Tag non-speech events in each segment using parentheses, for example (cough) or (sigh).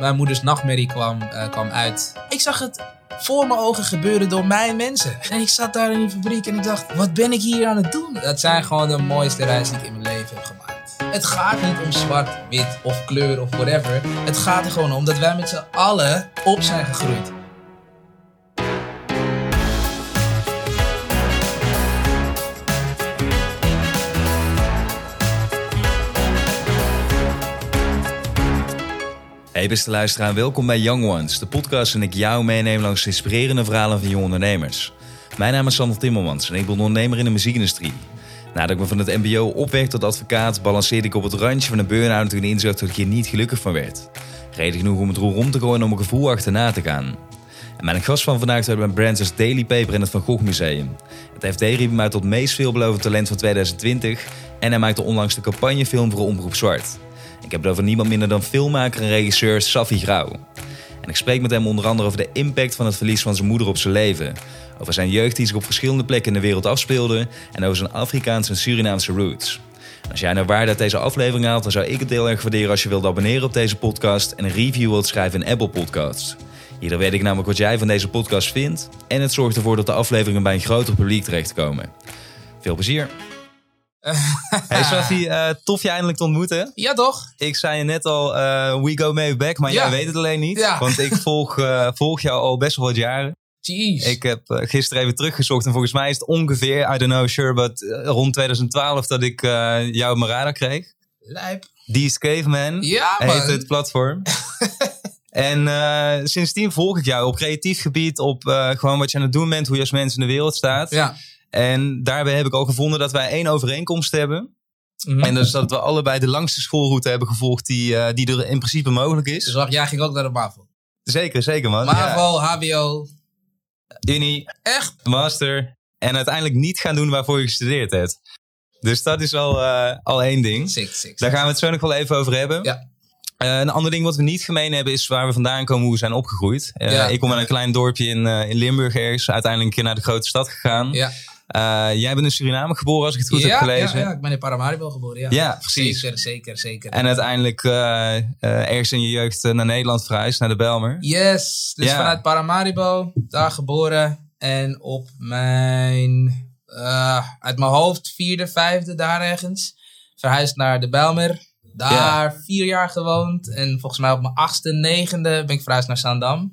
mijn moeders nachtmerrie kwam, eh, kwam uit. Ik zag het voor mijn ogen gebeuren door mijn mensen. En ik zat daar in die fabriek en ik dacht, wat ben ik hier aan het doen? Dat zijn gewoon de mooiste reizen die ik in mijn leven heb gemaakt. Het gaat niet om zwart, wit of kleur of whatever. Het gaat er gewoon om dat wij met z'n allen op zijn gegroeid. Hey beste luisteraar, welkom bij Young Ones, de podcast en ik jou meeneem langs inspirerende verhalen van jonge ondernemers. Mijn naam is Sander Timmermans en ik ben ondernemer in de muziekindustrie. Nadat ik me van het mbo opweg tot advocaat, balanceerde ik op het randje van een burn-out toen ik inzag dat ik hier niet gelukkig van werd. Reden genoeg om het roer om te gooien en om mijn gevoel achterna te gaan. En mijn gast van vandaag uit mijn brands Daily Paper en het Van Gogh Museum. Het FD riep mij tot meest veelbelovend talent van 2020 en hij maakte onlangs de campagnefilm voor Omroep Zwart. Ik heb het over niemand minder dan filmmaker en regisseur Safi Grauw. En ik spreek met hem onder andere over de impact van het verlies van zijn moeder op zijn leven. Over zijn jeugd die zich op verschillende plekken in de wereld afspeelde. En over zijn Afrikaanse en Surinaamse roots. als jij nou waarde uit deze aflevering haalt, dan zou ik het heel erg waarderen als je wilt abonneren op deze podcast en een review wilt schrijven in Apple Podcasts. Hierdoor weet ik namelijk wat jij van deze podcast vindt en het zorgt ervoor dat de afleveringen bij een groter publiek terechtkomen. Veel plezier! (laughs) hey Sophie, uh, tof je eindelijk te ontmoeten. Ja, toch? Ik zei je net al, uh, we go maybe back, maar jij weet het alleen niet. Ja. Want ik volg, uh, volg jou al best wel wat jaren. Jeez. Ik heb gisteren even teruggezocht en volgens mij is het ongeveer, I don't know, sure, but rond 2012 dat ik jou op mijn radar kreeg. Lijp. These Caveman ja, heet het platform. (laughs) en sindsdien volg ik jou op creatief gebied, op gewoon wat je aan het doen bent, hoe je als mens in de wereld staat. Ja. En daarbij heb ik al gevonden dat wij één overeenkomst hebben. Mhm. En dat is dat we allebei de langste schoolroute hebben gevolgd die, uh, die er in principe mogelijk is. Dus wacht, jij ging ook naar de MAVO? Zeker, zeker man. MAVO, HBO. Unie. Echt? Master. En uiteindelijk niet gaan doen waarvoor je gestudeerd hebt. Dus dat is al, uh, al één ding. Sick, sick, Daar gaan we het zo nog wel even over hebben. Ja. Uh, een ander ding wat we niet gemeen hebben is waar we vandaan komen, hoe we zijn opgegroeid. Ja. Ik kom uit een klein dorpje in, in Limburg ergens. Uiteindelijk een keer naar de grote stad gegaan. Ja. Uh, jij bent in Suriname geboren, als ik het goed heb gelezen. Ja, ja, ik ben in Paramaribo geboren. Ja, ja precies. Zeker, zeker, zeker. En uiteindelijk uh, uh, ergens in je jeugd naar Nederland verhuisd, naar de Belmer. Yes, dus vanuit Paramaribo, daar geboren. En op mijn, uit mijn hoofd, vierde, vijfde, daar ergens. Verhuisd naar de Belmer. Daar vier jaar gewoond. En volgens mij op mijn achtste, negende ben ik verhuisd naar Zaandam.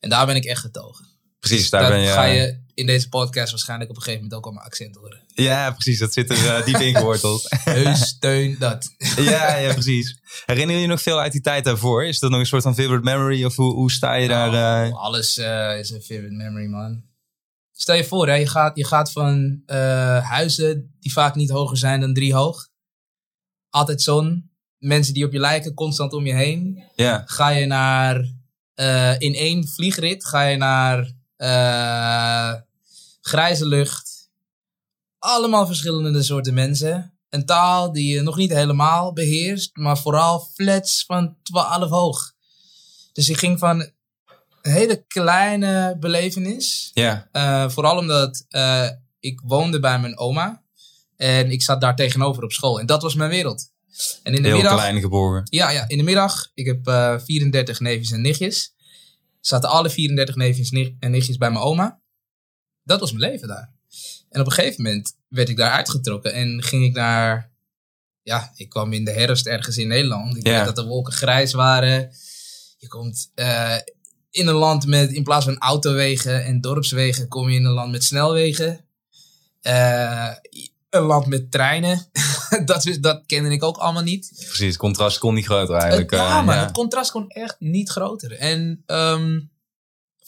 En daar ben ik echt getogen. Precies, daar, ben je... ga je in deze podcast waarschijnlijk op een gegeven moment ook al mijn accent horen. Ja, precies. Dat zit er uh, diep ingeworteld. (laughs) Heus, steun, dat. (laughs) ja, ja, precies. Herinner je je nog veel uit die tijd daarvoor? Is dat nog een soort van favorite memory? Of hoe, hoe sta je daar? Uh... alles uh, is een favorite memory, man. Stel je voor, hè, je, gaat, je gaat van huizen die vaak niet hoger zijn dan drie hoog. Altijd zon. Mensen die op je lijken, constant om je heen. Ja. Ga je naar... in één vliegrit ga je naar grijze lucht. Allemaal verschillende soorten mensen. Een taal die je nog niet helemaal beheerst, maar vooral flats van 12 hoog. Dus ik ging van een hele kleine belevenis. Ja. Uh, vooral omdat uh, ik woonde bij mijn oma. En ik zat daar tegenover op school. En dat was mijn wereld. En in de Heel middag, klein geboren. Ja, ja, in de middag. Ik heb uh, eh, 34 neefjes en nichtjes. Zaten alle 34 neefjes en nichtjes bij mijn oma dat was mijn leven daar. En op een gegeven moment werd ik daar uitgetrokken en ging ik naar. Ja, ik kwam in de herfst ergens in Nederland. Ik yeah. dat de wolken grijs waren. Je komt uh, in een land met, in plaats van autowegen en dorpswegen, kom je in een land met snelwegen. Uh, een land met treinen. (laughs) dat, is, dat kende ik ook allemaal niet. Precies, het contrast kon niet groter eigenlijk. Ja, maar ja. het contrast kon echt niet groter. En um,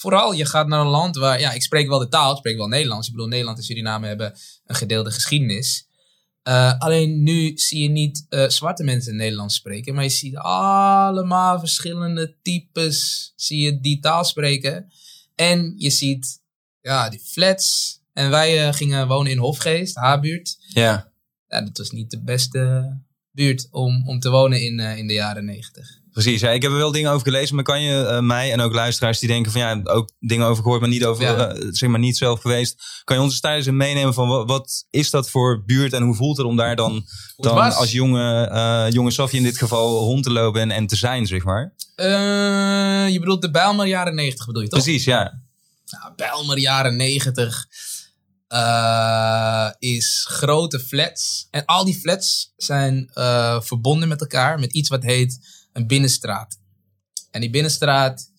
vooral, je gaat naar een land waar, ja, ik spreek wel de taal, ik spreek wel Nederlands. Ik bedoel, Nederland en Suriname hebben een gedeelde geschiedenis. Uh, alleen nu zie je niet uh, zwarte mensen Nederlands spreken, maar je ziet allemaal verschillende types, zie je die taal spreken. En je ziet, ja, die flats. En wij uh, gingen wonen in Hofgeest, Haarbuurt. Ja. ja. Dat was niet de beste buurt om, om te wonen in, in de jaren negentig. Precies, ja, ik heb er wel dingen over gelezen, maar kan je uh, mij en ook luisteraars die denken van ja, ook dingen over gehoord, maar niet over, ja. uh, zeg maar niet zelf geweest. Kan je ons tijdens een meenemen van wat, wat, is dat voor buurt en hoe voelt het om daar dan, dan als jonge, uh, jonge Sofie in dit geval rond te lopen en, en te zijn, zeg maar? Eh, je bedoelt de Bijlmer jaren 90 bedoel je toch? Precies, ja. Nou, Bijlmer jaren 90 eh, is grote flats. En al die flats zijn eh, verbonden met elkaar met iets wat heet een binnenstraat. En die binnenstraat,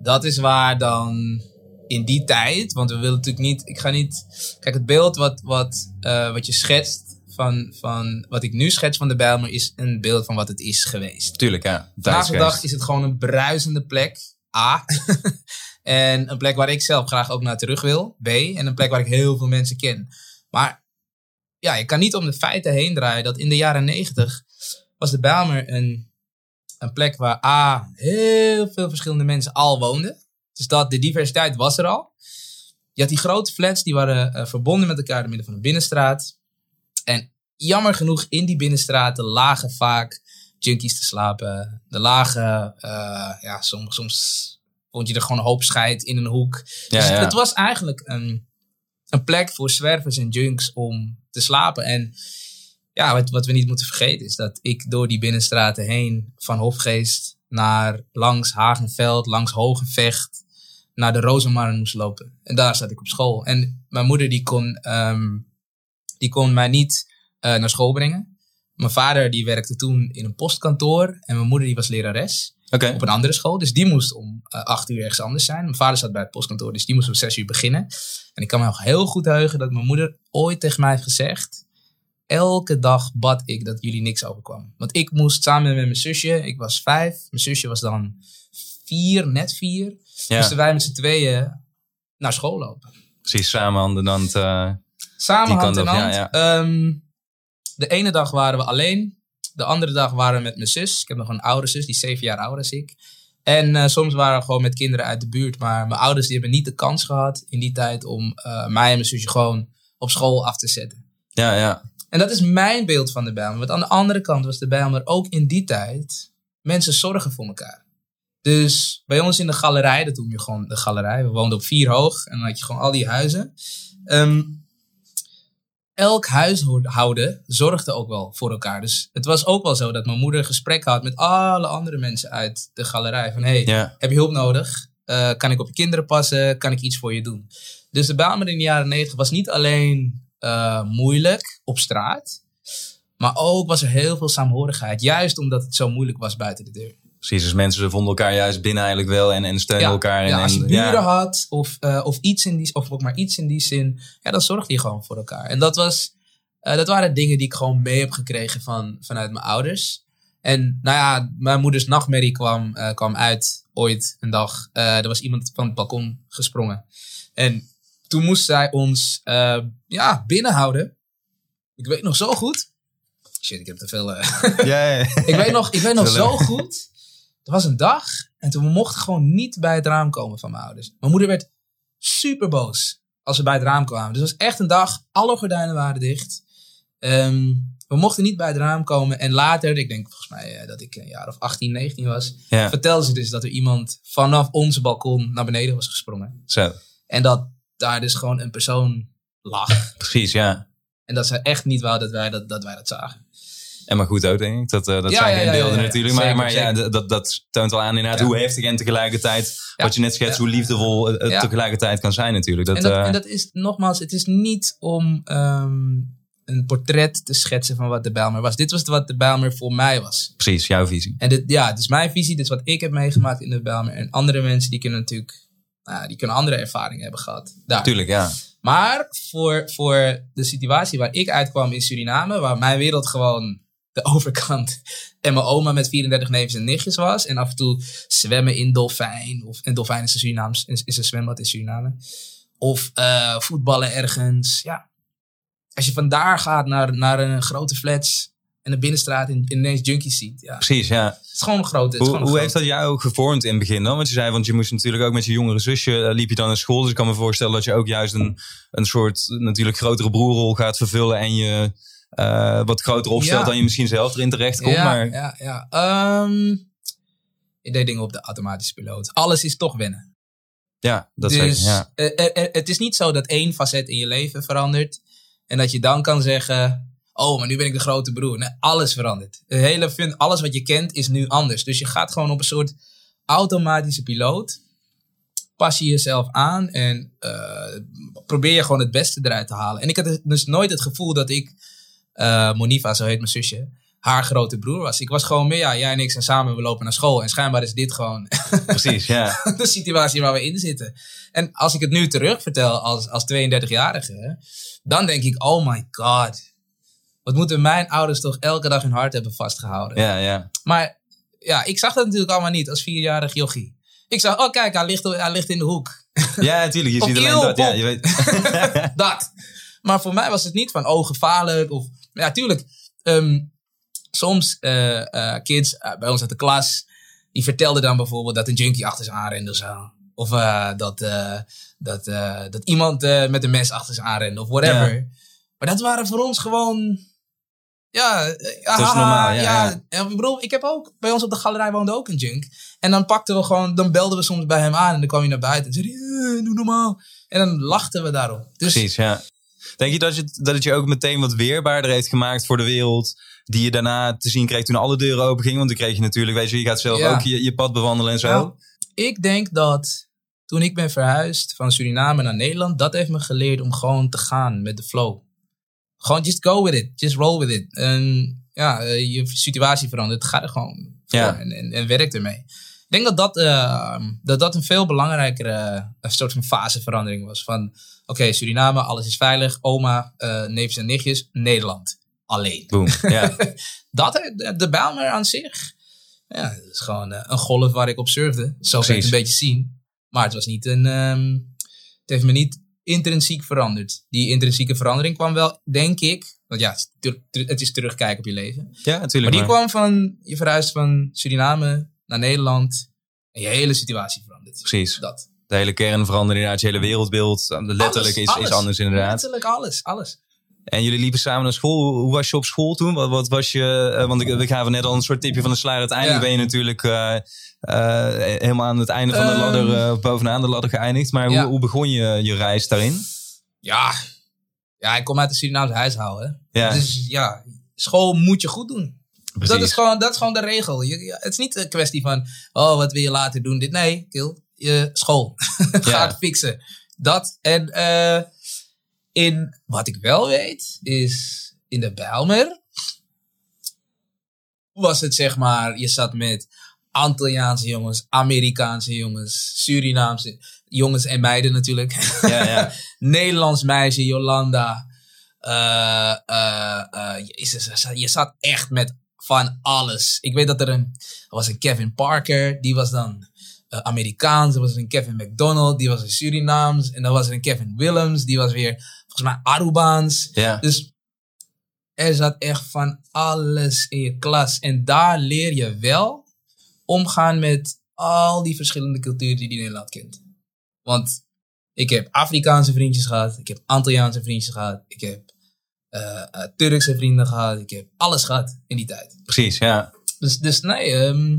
dat is waar dan in die tijd, want we willen natuurlijk niet, ik ga niet, kijk het beeld wat, wat, eh, wat je schetst van, van wat ik nu schets van de Bijlmer is een beeld van wat het is geweest. Tuurlijk, ja. Vandaag de dag is het gewoon een bruisende plek. A. (laughs) en een plek waar ik zelf graag ook naar terug wil. B. En een plek waar ik heel veel mensen ken. Maar ja, je kan niet om de feiten heen draaien dat in de jaren negentig was de Bijlmer een, een plek waar A. heel veel verschillende mensen al woonden. Dus dat, de diversiteit was er al. Je had die grote flats, die waren eh, verbonden met elkaar door middel van een binnenstraat. En jammer genoeg, in die binnenstraten lagen vaak junkies te slapen. De lagen, eh, ja, soms, soms vond je er gewoon een hoop scheid in een hoek. Ja, dus ja. het was eigenlijk een, een plek voor zwervers en junks om te slapen. En ja, wat, wat we niet moeten vergeten is dat ik door die binnenstraten heen, van Hofgeest naar langs Hagenveld, langs Hogevecht, naar de Rozenmarkt moest lopen. En daar zat ik op school. En mijn moeder die kon, ehm, die kon mij niet eh, naar school brengen. Mijn vader die werkte toen in een postkantoor en mijn moeder die was lerares op een andere school. Dus die moest om eh, acht uur ergens anders zijn. Mijn vader zat bij het postkantoor, dus die moest om zes uur beginnen. En ik kan me nog heel goed heugen dat mijn moeder ooit tegen mij heeft gezegd... Elke dag bad ik dat jullie niks overkwam. Want ik moest samen met mijn zusje, ik was vijf. Mijn zusje was dan vier, net vier. Ja, Moesten wij met z'n tweeën naar school lopen. precies. Samen handen dan. het, eh, Samen hand in hand. ja, Ehm, de ene dag waren we alleen. De andere dag waren we met mijn zus. Ik heb nog een oudere zus, die is zeven jaar ouder dan ik. En eh, soms waren we gewoon met kinderen uit de buurt. Maar mijn ouders die hebben niet de kans gehad in die tijd om eh, mij en mijn zusje gewoon op school af te zetten. ja, ja. En dat is mijn beeld van de Bijlmer. Want aan de andere kant was de Bijlmer ook in die tijd mensen zorgen voor elkaar. Dus bij ons in de galerij, dat noem je gewoon de galerij. We woonden op vier hoog en dan had je gewoon al die huizen. Ehm, elk huishouden zorgde ook wel voor elkaar. Dus het was ook wel zo dat mijn moeder gesprek had met alle andere mensen uit de galerij. Van hey, heb je hulp nodig? Eh, kan ik op je kinderen passen? Kan ik iets voor je doen? Dus de Bijlmer in de jaren 90 was niet alleen eh, moeilijk op straat. Maar ook was er heel veel saamhorigheid. Juist omdat het zo moeilijk was buiten de deur. Precies, dus mensen vonden elkaar juist binnen eigenlijk wel en, en steunen elkaar. En, ja, als je en- buren ja. had of, eh, of, iets in die, of ook maar iets in die zin, ja, dan zorgde je gewoon voor elkaar. En dat, was, eh, dat waren dingen die ik gewoon mee heb gekregen van, vanuit mijn ouders. En nou ja, mijn moeders nachtmerrie kwam, kwam uit ooit een dag. Er was iemand van het balkon gesprongen. En toen moest zij ons eh, ja, binnenhouden. Ik weet nog zo goed. Shit, ik heb te veel. eh, (laughs) Ja, ja, ja. ik weet nog, ik weet nog zo goed. Er was een dag en toen mocht ik gewoon niet bij het raam komen van mijn ouders. Mijn moeder werd super boos als we bij het raam kwamen. Dus het was echt een dag, alle gordijnen waren dicht. Ehm, we mochten niet bij het raam komen. En later, ik denk volgens mij eh, dat ik een jaar of 18, 19 was, Ja, vertelde ze dus dat er iemand vanaf ons balkon naar beneden was gesprongen. zo. En dat daar dus gewoon een persoon lag. (laughs) Precies, ja. En dat ze echt niet wou dat wij dat, dat, wij dat zagen. En maar goed ook, denk ik. Dat, eh, dat Ja, zijn ja, geen beelden ja, natuurlijk. Maar, Zeker, maar ja, zeker. dat, dat toont al aan inderdaad hoe heftig en tegelijkertijd, wat je net schetst, hoe liefdevol het tegelijkertijd kan zijn natuurlijk. Dat, en, dat, eh, en dat is nogmaals, het is niet om ehm, een portret te schetsen van wat de Bijlmer was. Dit was wat de Bijlmer voor mij was. Precies, jouw visie. En dit, ja, het is mijn visie, dit is wat ik heb meegemaakt in de Bijlmer. En andere mensen die kunnen natuurlijk, nou, die kunnen andere ervaringen hebben gehad. Daar. Tuurlijk, ja. Maar voor, voor de situatie waar ik uitkwam in Suriname, waar mijn wereld gewoon de (laughs) overkant en mijn oma met 34 neefjes en nichtjes was. En af en toe zwemmen in Dolfijn. Of, en Dolfijn is een, Surinaams, is, is een zwembad in Suriname. Of eh, voetballen ergens. Ja. Als je vandaar gaat naar, naar een grote flats en een binnenstraat in, ineens junkies ziet. Ja. Precies, ja. Het is gewoon een grote. Hoe, heeft dat jou gevormd in het begin dan? Want je zei, want je moest natuurlijk ook met je jongere zusje, eh, liep je dan naar school. Dus ik kan me voorstellen dat je ook juist een, een soort natuurlijk grotere broerrol gaat vervullen. En je eh, wat groter opstelt Ja. dan je misschien zelf erin terecht komt. ja, maar ja, ja. Ehm, ik deed dingen op de automatische piloot. Alles is toch wennen. ja, dat dus zeker. Ja. eh, het is niet zo dat één facet in je leven verandert. En dat je dan kan zeggen. Oh, maar nu ben ik de grote broer. Nee, alles verandert. Hele fun, alles wat je kent is nu anders. Dus je gaat gewoon op een soort automatische piloot. Pas je jezelf aan en uh, probeer je gewoon het beste eruit te halen. En ik had dus nooit het gevoel dat ik, uh, Monifa, zo heet mijn zusje, haar grote broer was. Ik was gewoon meer, ja, jij en ik zijn samen, we lopen naar school. En schijnbaar is dit gewoon (laughs) Precies, ja. de situatie waar we in zitten. En als ik het nu terug vertel als, als 32-jarige, dan denk ik, oh my god. Wat moeten mijn ouders toch elke dag hun hart hebben vastgehouden. Ja, ja. Maar ja, ik zag dat natuurlijk allemaal niet als vierjarig jochie. Ik zag, oh kijk, hij ligt, hij ligt in de hoek. (laughs) Ja, natuurlijk. Je ziet alleen dat. Ja, je weet. (laughs) dat. Maar voor mij was het niet van, oh, gevaarlijk. Of, ja, tuurlijk. ehm, soms eh, kids eh, bij ons uit de klas, die vertelden dan bijvoorbeeld dat een junkie achter ze aanrende of zo. Of dat, dat, dat iemand met een mes achter ze aanrende of whatever. Maar dat waren voor ons gewoon... Ja, eh, Dat is haha, normaal, ja, ja. En ik bedoel, ik heb ook, bij ons op de galerij woonde ook een junk. En dan pakten we gewoon, dan belden we soms bij hem aan en dan kwam hij naar buiten en zei hij, "Eh, doe normaal. En dan lachten we daarom. Dus Precies, ja. Denk je dat, je dat het je ook meteen wat weerbaarder heeft gemaakt voor de wereld? Die je daarna te zien kreeg toen alle deuren open gingen? Want dan kreeg je natuurlijk, weet je, je gaat zelf Ja. ook je, je pad bewandelen en zo. Nou, ik denk dat toen ik ben verhuisd van Suriname naar Nederland, dat heeft me geleerd om gewoon te gaan met de flow. Gewoon just go with it. Just roll with it. En ja, eh, je situatie verandert. Ga er gewoon Ja. en, en, en werk ermee. Ik denk dat dat, eh, dat, dat een veel belangrijkere een soort van faseverandering was. Van oké, Suriname, alles is veilig. Oma, eh neefjes en nichtjes, Nederland. Alleen. Boom. Ja. (laughs) Dat, eh, de, de Bijlmer aan zich. Ja, het is gewoon eh, een golf waar ik op surfde. Zo je het een beetje zien. Maar het was niet een. ehm, het heeft me niet intrinsiek veranderd. Die intrinsieke verandering kwam wel, denk ik. Want ja, het is, terugkijken op je leven. ja, Maar natuurlijk. die maar- kwam van. Je verhuist van Suriname naar Nederland. En je hele situatie verandert. Precies. Dat. De hele kern veranderde inderdaad. Je hele wereldbeeld. Letterlijk Alles, is, alles. is anders inderdaad. Letterlijk alles. Alles. En jullie liepen samen naar school. Hoe- was je op school toen? Wat, wat was je... eh, want ik, we gaven net al een soort tipje van de sluier. Uiteindelijk Ja. ben je natuurlijk eh, eh, helemaal aan het einde van de Ehm. ladder, bovenaan de ladder geëindigd. Maar Ja. hoe, hoe begon je je reis daarin? Ja. Ja, ik kom uit een Surinaamse huishouden. Ja, Dus ja, school moet je goed doen. precies. Dat is, gewoon, dat is gewoon de regel. Je, het is niet een kwestie van, oh, wat wil je later doen? Dit, nee, kill. Je school. (laughs) Ga Ja. het fixen. Dat. En eh, in, wat ik wel weet, is in de Bijlmer was het zeg maar, je zat met Antilliaanse jongens, Amerikaanse jongens, Surinaamse jongens en meiden natuurlijk. Ja, ja. (laughs) Nederlands meisje, Jolanda. Eh, eh, eh, jezus, je zat echt met van alles. Ik weet dat er een, er was een Kevin Parker, die was dan Amerikaans. Er was een Kevin McDonald, die was een Surinaams. En dan was er een Kevin Willems, die was weer volgens mij Arubaans. ja. Dus er zat echt van alles in je klas. En daar leer je wel omgaan met al die verschillende culturen die Nederland kent. Want ik heb Afrikaanse vriendjes gehad. Ik heb Antilliaanse vriendjes gehad. Ik heb eh, eh, Turkse vrienden gehad. Ik heb alles gehad in die tijd. Precies, ja. Dus, dus nee, ehm,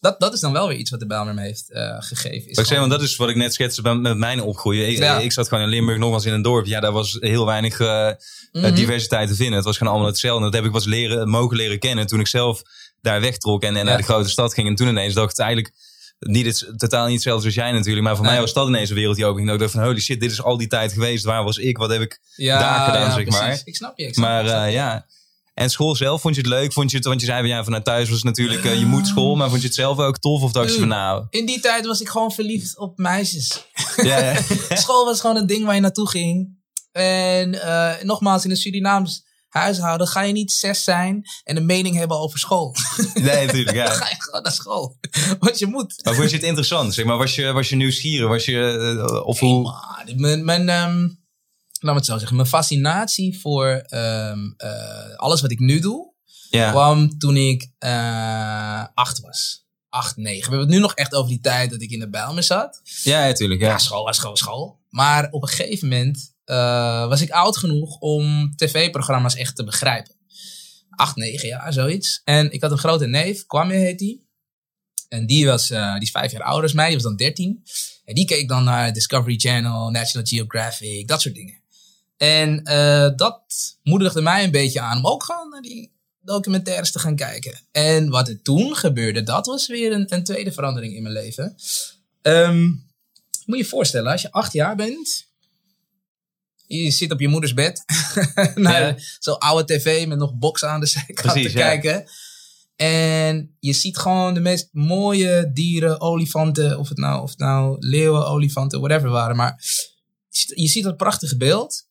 dat, dat is dan wel weer iets wat de Bijlmer me heeft eh, gegeven. Is Wat ik zeg, gewoon- want dat is wat ik net schetste met mijn opgroeien. Ik, Ja. ik zat gewoon in Limburg nogmaals in een dorp. Ja, daar was heel weinig eh, eh, Mhm. diversiteit te vinden. Het was gewoon allemaal hetzelfde. Dat heb ik pas leren, mogen leren kennen toen ik zelf daar wegtrok en, en naar de grote stad ging. En toen ineens dacht ik eigenlijk niet het, totaal niet hetzelfde als jij natuurlijk. Maar voor Nee. mij was dat ineens een wereld die open ging. Dat ik dacht van holy shit, dit is al die tijd geweest. Waar was ik? Wat heb ik ja, daar gedaan, zeg precies. maar. Ik snap je. Ik snap Maar je, ik snap je. ja. En school zelf, vond je het leuk? Vond je het, want je zei van ja, vanuit thuis was het natuurlijk, eh, je moet school, maar vond je het zelf ook tof? Of dacht je van nou, In die tijd was ik gewoon verliefd op meisjes. ja, ja. (laughs) School was gewoon een ding waar je naartoe ging. En eh, nogmaals, in een Surinaams huishouden ga je niet zes zijn en een mening hebben over school. (laughs) nee, natuurlijk, (laughs) Dan ja. ga je gewoon naar school. Want je moet. Maar vond je het interessant? Zeg maar, was je, was je nieuwsgierig? Was je, eh, of hoe? maar mijn, mijn, ehm, laat me het zo zeggen, mijn fascinatie voor ehm, eh, alles wat ik nu doe, Ja, kwam toen ik eh, acht was. Acht, negen. We hebben het nu nog echt over die tijd dat ik in de Bijlmer zat. ja, natuurlijk, Ja, ja. school was gewoon school. Maar op een gegeven moment eh, was ik oud genoeg om tv-programma's echt te begrijpen. Acht, negen jaar, zoiets. En ik had een grote neef, Kwame heet die. En die, was, die is vijf jaar ouder dan mij, die was dan dertien. En die keek dan naar Discovery Channel, National Geographic, dat soort dingen. En eh, dat moedigde mij een beetje aan om ook gewoon naar die, documentaires te gaan kijken. En wat er toen gebeurde, dat was weer een, een tweede verandering in mijn leven. Ehm, moet je je voorstellen, als je acht jaar bent, je zit op je moeders bed, (laughs) naar Ja. zo'n oude tv met nog boksen aan de zijkant Precies, te ja. kijken. En je ziet gewoon de meest mooie dieren, olifanten, of het nou, of het nou leeuwen, olifanten, whatever waren. Maar je ziet dat prachtige beeld.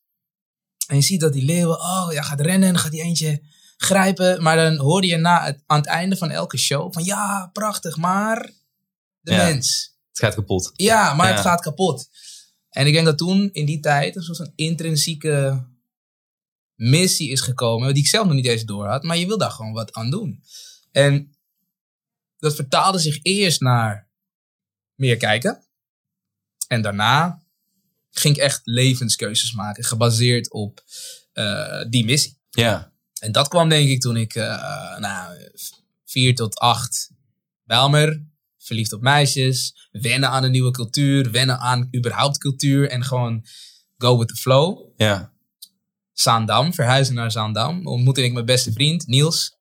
En je ziet dat die leeuwen, oh ja, gaat rennen en gaat die eentje grijpen. Maar dan hoorde je na het, aan het einde van elke show van ja, prachtig, maar de Ja. mens. Het gaat kapot. Ja, maar Ja. het gaat kapot. En ik denk dat toen, in die tijd, een soort van intrinsieke missie is gekomen, die ik zelf nog niet eens door had, maar je wil daar gewoon wat aan doen. En dat vertaalde zich eerst naar meer kijken. En daarna ging ik echt levenskeuzes maken, gebaseerd op eh, die missie. Ja. En dat kwam denk ik toen ik eh nou, vier tot acht Belmer, verliefd op meisjes, wennen aan een nieuwe cultuur, wennen aan überhaupt cultuur en gewoon go with the flow. Ja. Zaandam, verhuizen naar Zaandam, ontmoette ik mijn beste vriend Niels.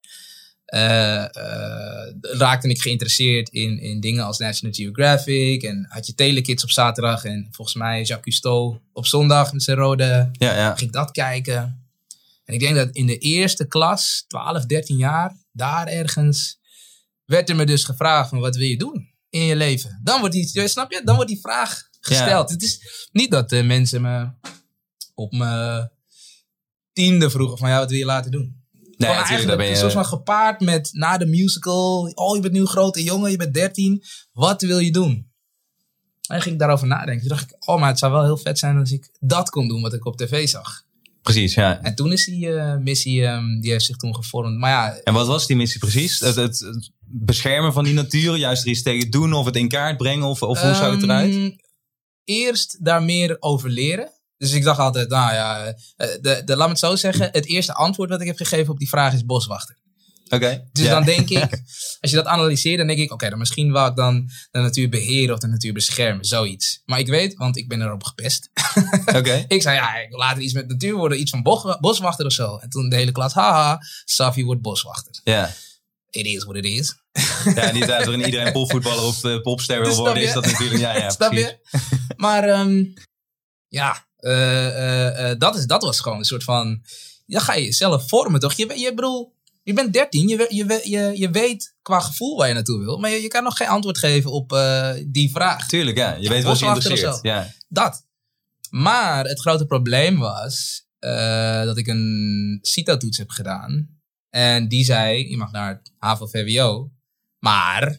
Eh, eh, raakte ik geïnteresseerd in, in dingen als National Geographic en had je Telekids op zaterdag en volgens mij Jacques Cousteau op zondag met zijn rode Ja, ja. ging ik dat kijken. En ik denk dat in de eerste klas, 12, 13 jaar, daar ergens, werd er me dus gevraagd van wat wil je doen in je leven? Dan wordt die, snap je? Dan wordt die vraag gesteld. Het is niet dat de mensen me op mijn tiende vroegen van ja, wat wil je laten doen? Nee, natuurlijk, daar ben eigenlijk je... soort van gepaard met na de musical. Oh, je bent nu een grote jongen, je bent 13. Wat wil je doen? En ging ik daarover nadenken. Toen dacht ik, oh, maar het zou wel heel vet zijn als ik dat kon doen wat ik op tv zag. Precies, ja. En toen is die eh, missie, ehm, die heeft zich toen gevormd. Maar ja, En wat was die missie precies? Het, het, het beschermen van die natuur, juist er iets tegen doen of het in kaart brengen of, of hoe zou het eruit? ehm, eerst daar meer over leren. Dus ik dacht altijd, nou ja, eh, de, de, laat me het zo zeggen. Het eerste antwoord wat ik heb gegeven op die vraag is boswachter. Oké. Dus ja. dan denk ik, (laughs) als je dat analyseert, dan denk ik, oké, dan misschien wou ik dan de natuur beheren of de natuur beschermen, zoiets. Maar ik weet, want ik ben erop gepest. (laughs) Oké. ik zei, ja, ik wil later iets met natuur worden, iets van bos- boswachter of zo. En toen de hele klas, haha, Safi wordt boswachter. Ja. It is what it is. ja, in die tijd waarin iedereen popvoetballer of eh, popster wil Snap worden, is dat natuurlijk... Ja, ja, (laughs) Snap je? Maar ehm, ja, eh, eh, eh, dat, is, dat was gewoon een soort van, dan ga je jezelf vormen toch? Je, je bedoel, je bent 13, je, je, je, je weet qua gevoel waar je naartoe wil, maar je, je kan nog geen antwoord geven op eh, die vraag. Tuurlijk, ja. Je weet wat je interesseert. Ja. Dat. Maar het grote probleem was eh, dat ik een CITO-toets heb gedaan. En die zei, je mag naar het HAVO-VWO. Maar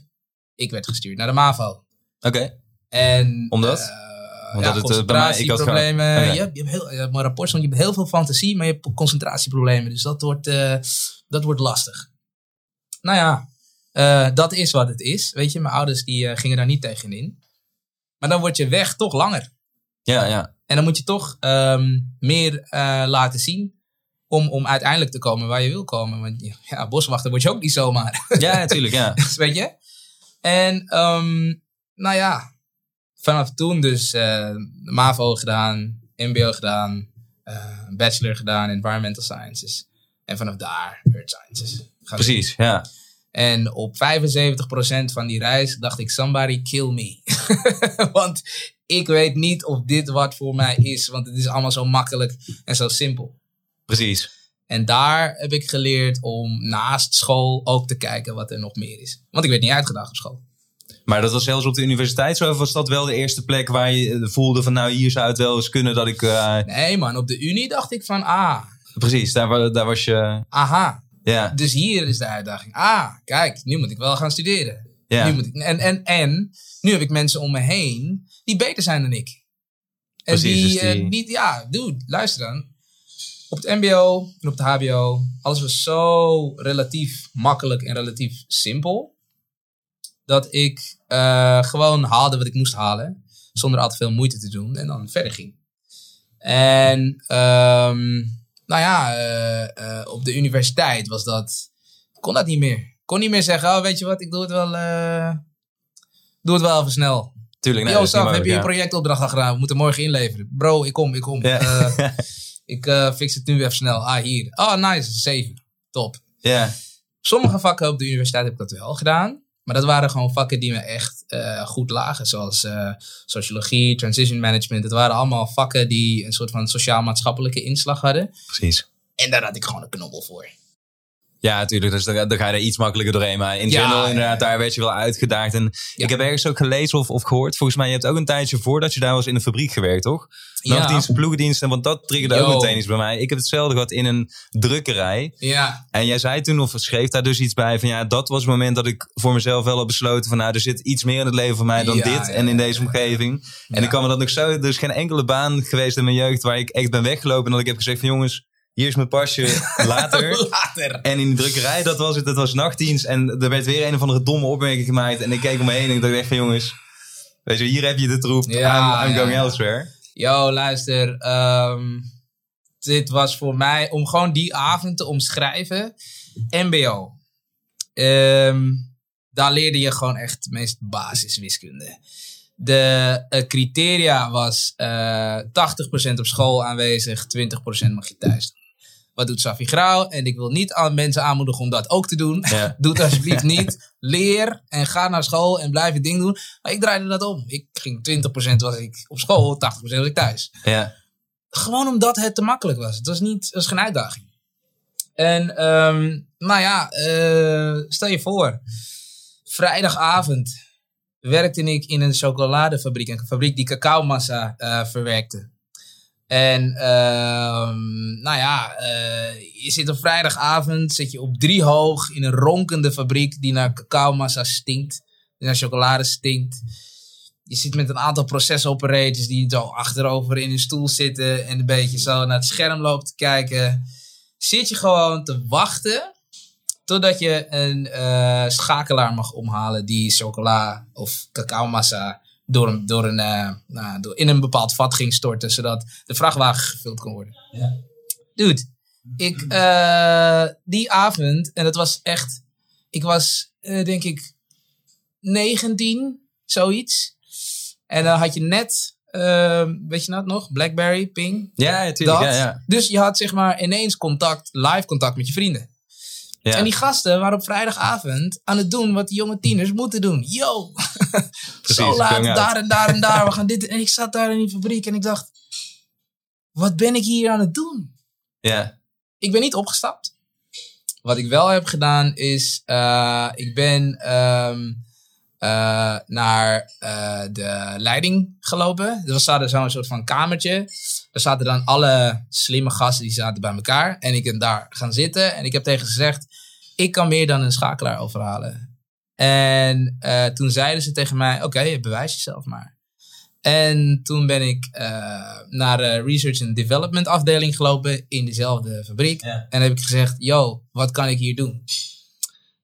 ik werd gestuurd naar de MAVO. Oké. En, Omdat? eh, Omdat ja, het, mij- ik had concentratieproblemen. Oké. Je, hebt, je hebt heel, je hebt rapport stond, je hebt heel veel fantasie, maar je hebt concentratieproblemen. Dus dat wordt, eh, dat wordt lastig. Nou ja, eh, dat is wat het is. Weet je, mijn ouders die, eh, gingen daar niet tegen in. Maar dan wordt je weg toch langer. Ja, ja. En dan moet je toch ehm, meer laten zien om, om uiteindelijk te komen waar je wil komen. Want ja, boswachter word je ook niet zomaar. Ja, natuurlijk, ja. (laughs) Dus weet je? En ehm, nou ja, vanaf toen dus eh, MAVO gedaan, MBO gedaan, eh, bachelor gedaan in Environmental Sciences. En vanaf daar Earth Sciences. doen. Precies, ja. En op 75% van die reis dacht ik, somebody kill me. (laughs) want ik weet niet of dit wat voor mij is, want het is allemaal zo makkelijk en zo simpel. Precies. En daar heb ik geleerd om naast school ook te kijken wat er nog meer is. Want ik werd niet uitgedaagd op school. Maar dat was zelfs op de universiteit zo? Of was dat wel de eerste plek waar je eh, voelde van... nou, hier zou het wel eens kunnen dat ik... eh, Nee man, op de unie dacht ik van, ah, precies, daar, daar was je... aha. Ja, Dus hier is de uitdaging. Ah, kijk, nu moet ik wel gaan studeren. ja. Nu moet ik, en, en, en nu heb ik mensen om me heen die beter zijn dan ik. En Precies, die, dus die- eh, niet, ja, dude, luister dan. Op het MBO en op de HBO, alles was zo relatief makkelijk en relatief simpel. Dat ik eh, gewoon haalde wat ik moest halen, zonder al te veel moeite te doen en dan verder ging. En ehm, nou ja, eh, eh, op de universiteit was dat, kon dat niet meer. Kon niet meer zeggen, oh weet je wat, ik doe het wel, doe het wel even snel. Tuurlijk, nee, Yo, Saf, heb je een projectopdracht al gedaan? We moeten morgen inleveren. Bro, ik kom, ik kom. Ja. (laughs) Ik fix het nu even snel. Ah, hier. Oh, nice, 7. Top. Ja. Sommige vakken op de universiteit heb ik dat wel gedaan. Maar dat waren gewoon vakken die me echt eh, goed lagen. Zoals eh, sociologie, transition management. Het waren allemaal vakken die een soort van sociaal-maatschappelijke inslag hadden. Precies. En daar had ik gewoon een knobbel voor. Ja, natuurlijk. Dus dan, dan ga je er iets makkelijker doorheen. Maar in Ja, general, ja, inderdaad, daar werd je wel uitgedaagd. En ik heb ergens ook gelezen of, of gehoord. Volgens mij, je hebt ook een tijdje voordat je daar was in de fabriek gewerkt, toch? Nachtdiensten, ploegendiensten. Want dat triggerde ook meteen iets bij mij. Ik heb hetzelfde gehad in een drukkerij. Ja, En jij zei toen, of schreef daar dus iets bij van ja, dat was het moment dat ik voor mezelf wel heb besloten van nou, er zit iets meer in het leven van mij dan dit en in deze omgeving. En ik kan me dat nog zo, er is geen enkele baan geweest in mijn jeugd waar ik echt ben weggelopen en dat ik heb gezegd van jongens, hier is mijn pasje, (laughs) later. later. En in de drukkerij, dat was het, dat was nachtdienst en er werd weer een of andere domme opmerking gemaakt en ik keek om me heen en ik dacht echt van jongens, weet je, hier heb je de troep, Ja, I'm, going ja. elsewhere. Yo, luister. ehm, dit was voor mij om gewoon die avond te omschrijven. MBO. Ehm, daar leerde je gewoon echt de meest basiswiskunde. De eh, criteria was eh 80% op school aanwezig, 20% mag je thuis. Wat doet Safi Grauw? En ik wil niet aan mensen aanmoedigen om dat ook te doen. Ja. (laughs) Doe het alsjeblieft niet. Leer en ga naar school en blijf je ding doen. Maar ik draaide dat om. Ik ging 20% was ik op school, 80% was ik thuis. Ja, Gewoon omdat het te makkelijk was. Het was, niet, het was geen uitdaging. En ehm, nou ja, eh, stel je voor. Vrijdagavond werkte ik in een chocoladefabriek. Een fabriek die cacaomassa eh verwerkte. En ehm, nou ja, eh, je zit op vrijdagavond, zit je op drie hoog in een ronkende fabriek die naar cacaomassa stinkt. Die naar chocolade stinkt. Je zit met een aantal procesoperators die zo achterover in hun stoel zitten en een beetje zo naar het scherm loopt te kijken. Zit je gewoon te wachten totdat je een eh, schakelaar mag omhalen die chocola of cacaomassa door een, door een, eh, nou, door, in een bepaald vat ging storten, zodat de vrachtwagen gevuld kon worden. Ja. Dude, ik, eh, die avond, en dat was echt, ik was eh, denk ik 19, zoiets. En dan had je net, eh, weet je dat nog, Blackberry, Ping, ja, natuurlijk. dat. Ja, ja. Dus je had zeg maar ineens contact, live contact met je vrienden. Ja. En die gasten waren op vrijdagavond aan het doen wat die jonge tieners moeten doen. Yo, (laughs) zo laat, daar en daar en daar, we gaan dit. En ik zat daar in die fabriek en ik dacht, wat ben ik hier aan het doen? ja. Ik ben niet opgestapt. Wat ik wel heb gedaan is, eh, ik ben ehm, eh, naar eh, de leiding gelopen. Er was daar zo'n soort van kamertje. Daar zaten dan alle slimme gasten die zaten bij elkaar. En ik ben daar gaan zitten. En ik heb tegen ze gezegd, ik kan meer dan een schakelaar overhalen. En eh, toen zeiden ze tegen mij, oké, bewijs jezelf maar. En toen ben ik eh, naar de research and development afdeling gelopen in dezelfde fabriek. Ja. En heb ik gezegd, yo, wat kan ik hier doen?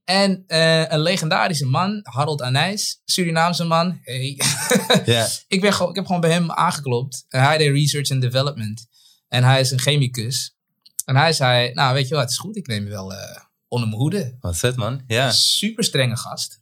En eh, een legendarische man, Harold Anijs, Surinaamse man. Hey. (laughs) ik, ben gewoon, ik heb gewoon bij hem aangeklopt. En hij deed research and development. En hij is een chemicus. En hij zei, nou weet je wat, het is goed, ik neem je wel eh, onder mijn hoede. Wat vet, man. Ja. Super strenge gast.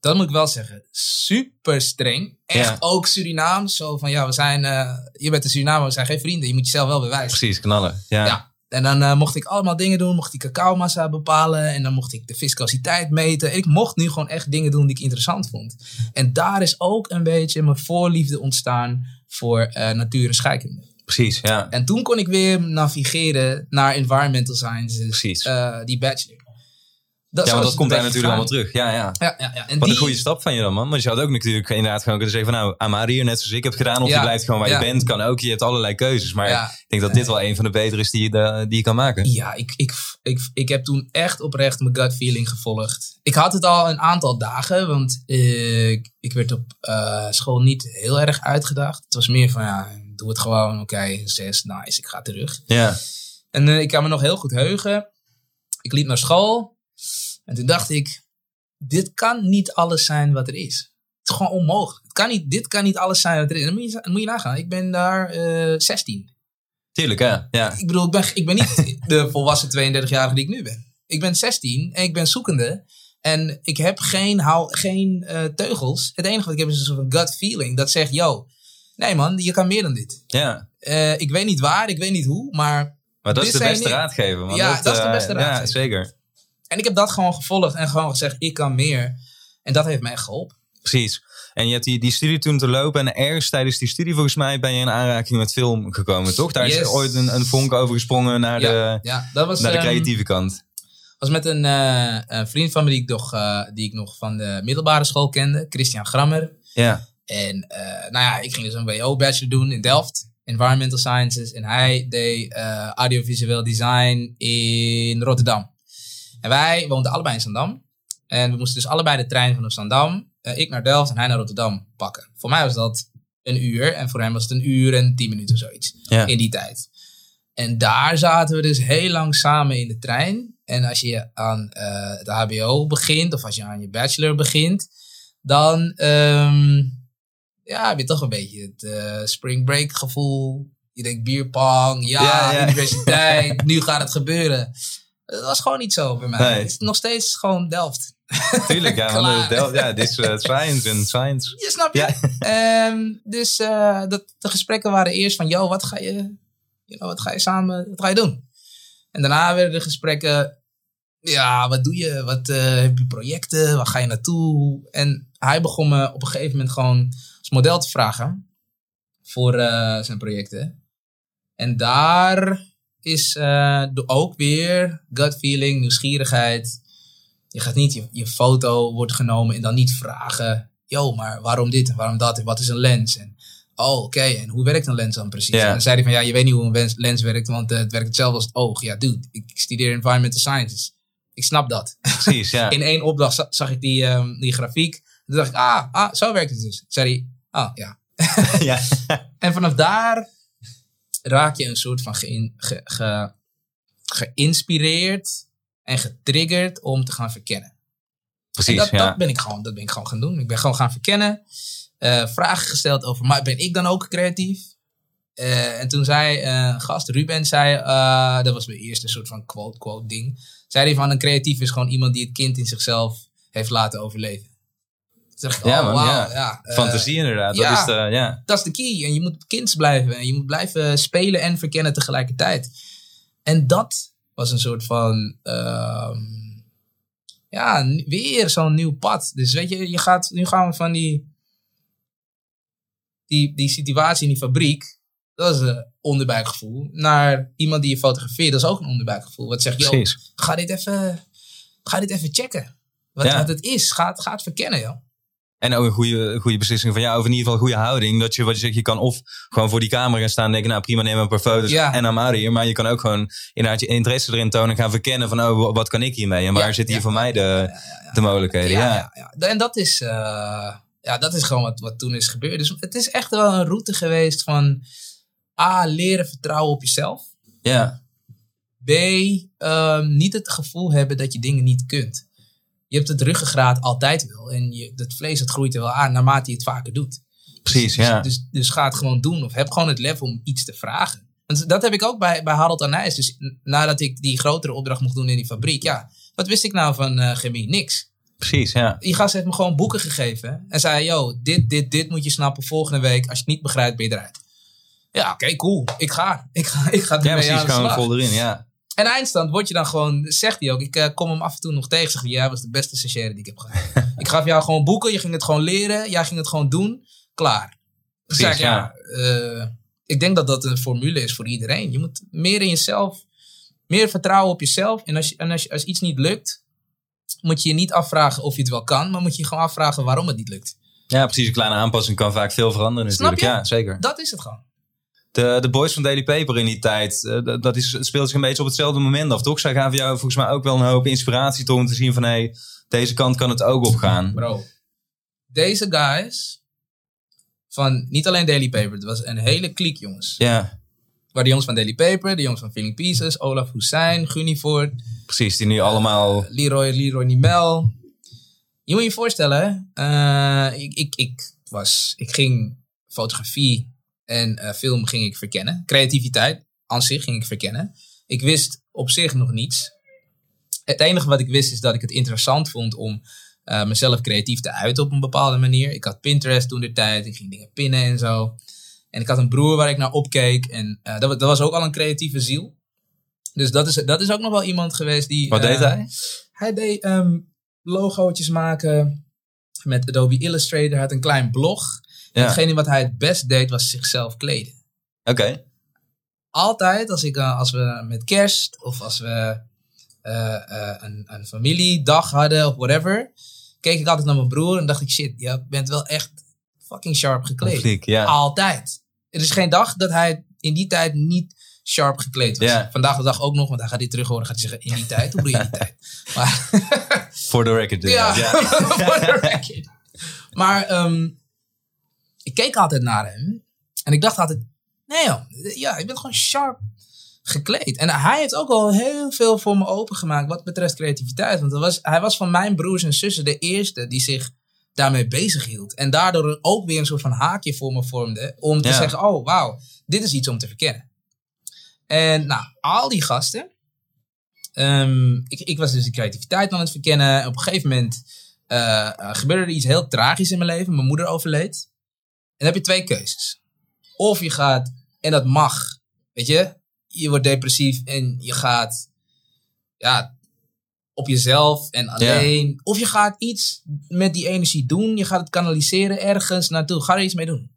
Dat moet ik wel zeggen. Super streng. Echt ook Surinaams. Zo van, ja, we zijn, eh, je bent een Surinamer, we zijn geen vrienden. Je moet jezelf wel bewijzen. Precies, knallen. Ja. Ja. En dan eh, mocht ik allemaal dingen doen. Mocht ik cacaomassa bepalen. En dan mocht ik de fiscaliteit meten. En ik mocht nu gewoon echt dingen doen die ik interessant vond. En daar is ook een beetje mijn voorliefde ontstaan voor eh, natuur en scheikunde. Precies, ja. En toen kon ik weer navigeren naar environmental sciences. Precies. eh, die bachelor. Ja, want dat komt daar natuurlijk allemaal terug. Ja, ja. Ja, ja, ja. En Wat die, een goede stap van je dan, man. Want je had ook natuurlijk inderdaad gewoon kunnen zeggen van... nou, Amari hier net zoals ik heb gedaan... of Ja, je blijft gewoon waar ja. je bent, kan ook. Je hebt allerlei keuzes. Maar Ja. ik denk dat dit wel een van de betere is die je, de- die je kan maken. Ja, ik, ik, ik, ik heb toen echt oprecht mijn gut feeling gevolgd. Ik had het al een aantal dagen, want eh, ik, ik werd op eh, school niet heel erg uitgedaagd. Het was meer van, ja, doe het gewoon. Oké, zes, nice, ik ga terug. Ja, En eh, ik kan me nog heel goed heugen. Ik liep naar school en toen dacht ik, dit kan niet alles zijn wat er is. Het is gewoon onmogelijk. Het kan niet, dit kan niet alles zijn wat er is. Dan moet je, dan moet je nagaan. Ik ben daar eh 16. tuurlijk, ja. ja. Ik bedoel, ik ben, ik ben niet (laughs) de volwassen 32-jarige die ik nu ben. Ik ben 16 en ik ben zoekende. En ik heb geen, hou, geen eh, teugels. Het enige wat ik heb is een soort gut feeling. Dat zegt, yo, nee man, je kan meer dan dit. Ja, Eh, ik weet niet waar, ik weet niet hoe, maar Maar dat is de beste raadgever. Ja, dat is de beste Ja, raadgever. zeker. En ik heb dat gewoon gevolgd en gewoon gezegd, ik kan meer. En dat heeft echt geholpen. Precies. En je hebt die, die studie toen te lopen. En ergens tijdens die studie, volgens mij, ben je in aanraking met film gekomen, toch? Daar is ooit een, een vonk over gesprongen naar, Ja, de, ja, dat was, naar de ehm, creatieve kant. was met een, eh, een vriend van me die ik, nog, eh, die ik nog van de middelbare school kende, Christian Grammer. Ja. En eh, nou ja, ik ging dus een WO-bachelor doen in Delft, Environmental Sciences. En hij deed audiovisueel design in Rotterdam. En wij woonden allebei in Zandam. En we moesten dus allebei de trein vanaf Zandam, eh, ik naar Delft en hij naar Rotterdam pakken. Voor mij was dat een uur en voor hem was het een uur en tien minuten of zoiets Ja. in die tijd. En daar zaten we dus heel lang samen in de trein. En als je aan eh, het HBO begint, of als je aan je bachelor begint, dan ehm, ja, heb je toch een beetje het eh, spring break gevoel. Je denkt bierpong, ja, Ja, ja. universiteit, nu gaat het gebeuren. Dat was gewoon niet zo bij mij. Nee. Het is nog steeds gewoon Delft. (laughs) Tuurlijk, ja. (laughs) Want, eh, ja, dit is eh, (laughs) science en science. Je snap je? Ja. Ehm, dus eh, dat, de gesprekken waren eerst van, yo, wat ga je, you know, wat ga je samen, wat ga je doen? En daarna werden de gesprekken, ja, wat doe je? Wat heb je projecten? Waar ga je naartoe? En hij begon me op een gegeven moment gewoon als model te vragen voor zijn projecten. En daar is eh, ook weer gut feeling, nieuwsgierigheid. Je gaat niet, je, je foto wordt genomen en dan niet vragen. Yo, maar waarom dit en waarom dat en wat is een lens? En, oh, oké, en hoe werkt een lens dan precies? En dan zei hij van, ja, je weet niet hoe een lens werkt, want eh, het werkt hetzelfde als het oog. Ja, dude, ik studeer environmental sciences. Ik snap dat. Precies, ja. (laughs) In één opdracht za- zag ik die, ehm, die grafiek. Toen dacht ik, ah, ah, zo werkt het dus. Toen zei hij, ah, ja. (laughs) ja. (laughs) En vanaf daar raak je een soort van geïn- ge, ge- geïnspireerd en getriggerd om te gaan verkennen. En Precies, dat, ja. dat, ben ik gewoon, dat ben ik gewoon gaan doen. Ik ben gewoon gaan verkennen. eh, vragen gesteld over, maar ben ik dan ook creatief? Eh, en toen zei een gast, Ruben, zei, dat was mijn eerste soort van quote-quote ding. Zei hij van, een creatief is gewoon iemand die het kind in zichzelf heeft laten overleven. Ik, Ja, oh, man, ja. ja. eh, Fantasie inderdaad. ja. Dat is de, ja. dat is de key. En je moet kind blijven. En je moet blijven spelen en verkennen tegelijkertijd. En dat was een soort van. ehm, ja, weer zo'n nieuw pad. Dus weet je, je gaat, nu gaan we van die. Die, die situatie in die fabriek. Dat is een onderbuikgevoel. Naar iemand die je fotografeert. Dat is ook een onderbuikgevoel. Wat joh, Precies. ga dit even. Ga dit even checken. Wat, Ja. wat het is. Ga het verkennen, joh. En ook een goede, goede beslissing van jou. Of in ieder geval een goede houding. Dat je, wat je zegt, je kan of gewoon voor die camera gaan staan en denken, nou prima, neem een paar foto's Ja. en I'm out of here. Maar je kan ook gewoon inderdaad je interesse erin tonen en gaan verkennen van, oh, wat kan ik hiermee? En waar Ja, zitten hier voor mij de, de mogelijkheden? Ja, ja, ja, ja. En dat is, eh, ja, dat is gewoon wat, wat toen is gebeurd. Dus het is echt wel een route geweest van A, leren vertrouwen op jezelf. ja. B, ehm, niet het gevoel hebben dat je dingen niet kunt. Je hebt het ruggengraat altijd wel. En je, dat vlees dat groeit er wel aan naarmate je het vaker doet. Precies, Dus, ja. dus, dus ga het gewoon doen. Of heb gewoon het lef om iets te vragen. Want dat heb ik ook bij, bij Harold Anijs. Dus nadat ik die grotere opdracht mocht doen in die fabriek. Ja, wat wist ik nou van eh, chemie? Niks. Precies, ja. Die gast heeft me gewoon boeken gegeven. En zei, yo, dit, dit, dit moet je snappen volgende week. Als je het niet begrijpt, ben je eruit. Ja, oké, cool. Ik ga. Ik ga, ik ga Ja, precies, aan de gewoon slag. vol erin, ja. En eindstand word je dan gewoon, zegt hij ook. Ik eh, kom hem af en toe nog tegen. Zegt hij, jij was de beste stagiaire die ik heb gehad. (laughs) ik gaf jou gewoon boeken. Je ging het gewoon leren. Jij ging het gewoon doen. Klaar. Dus Precies, ik, ja. eh, ik denk dat dat een formule is voor iedereen. Je moet meer in jezelf, meer vertrouwen op jezelf. En als, je, en als, je- als iets niet lukt, moet je je niet afvragen of je het wel kan. Maar moet je je gewoon afvragen waarom het niet lukt. Ja, precies. Een kleine aanpassing kan vaak veel veranderen Snap natuurlijk. je? Ja, zeker. Dat is het gewoon. De, de boys van Daily Paper in die tijd, eh, dat- is, het speelt zich een beetje op hetzelfde moment af, toch? Zij gaven jou volgens mij ook wel een hoop inspiratie toch om te zien van, hé, hey, deze kant kan het ook opgaan. Bro, deze guys van niet alleen Daily Paper. Het was een hele kliek jongens. Ja, Waar de jongens van Daily Paper, de jongens van Feeling Pieces, Olaf Hussein, Gunnivoort, precies. Die nu allemaal... Leroy, Leroy Nimel. Je moet je voorstellen, eh, ik, ik, ik, was, ik ging fotografie en eh, film ging ik verkennen. Creativiteit aan zich ging ik verkennen. Ik wist op zich nog niets. Het enige wat ik wist is dat ik het interessant vond om eh, mezelf creatief te uiten op een bepaalde manier. Ik had Pinterest toen de tijd, ik ging dingen pinnen en zo. En ik had een broer waar ik naar opkeek en eh, dat, dat was ook al een creatieve ziel. Dus dat is, dat is ook nog wel iemand geweest die... Wat deed hij? Hij deed ehm logootjes maken met Adobe Illustrator. Hij had een klein blog. En Ja. hetgene wat hij het best deed was zichzelf kleden. Oké. Altijd als, ik, eh, als we met kerst of als we eh, eh, een, een familiedag hadden of whatever, keek ik altijd naar mijn broer en dacht ik, shit, je bent wel echt fucking sharp gekleed. Fliek, ja. Altijd. Er is geen dag dat hij in die tijd niet sharp gekleed was. Ja. Vandaag de dag ook nog, want hij gaat dit terug horen. Gaat hij zeggen, in die tijd? Hoe bedoel je in die tijd? Maar, (laughs) Voor de record. ja, voor (laughs) de record. Maar ehm, ik keek altijd naar hem. En ik dacht altijd, nee joh, ja, je bent gewoon sharp gekleed. En hij heeft ook al heel veel voor me opengemaakt wat betreft creativiteit. Want hij was, hij was van mijn broers en zussen de eerste die zich daarmee bezig hield. En daardoor ook weer een soort van haakje voor me vormde. Om te Ja. zeggen, oh wauw, dit is iets om te verkennen. En nou, al die gasten. ehm, ik, ik was dus de creativiteit aan het verkennen. En op een gegeven moment eh, eh, gebeurde er iets heel tragisch in mijn leven. Mijn moeder overleed. En dan heb je twee keuzes. Of je gaat, en dat mag, weet je, je wordt depressief en je gaat ja, op jezelf en alleen. Of je gaat iets met die energie doen. Je gaat het kanaliseren ergens naartoe. Ga er iets mee doen.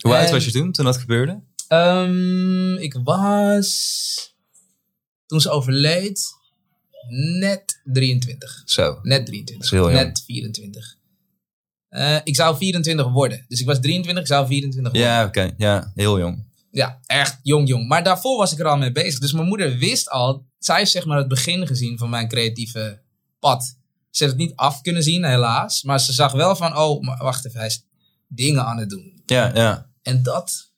Hoe oud En- was je toen, toen dat gebeurde? Ehm, ik was, toen ze overleed, net 23. Zo. Net 23. Dat is heel jong. Net 24. Eh, ik zou 24 worden. Dus ik was 23, ik zou 24 worden. Ja, oké. Ja, heel jong. Ja, echt jong, jong. Maar daarvoor was ik er al mee bezig. Dus mijn moeder wist al, zij heeft zeg maar het begin gezien van mijn creatieve pad. Ze heeft het niet af kunnen zien, helaas. Maar ze zag wel van, oh, maar wacht even, hij is dingen aan het doen. Ja, ja. En dat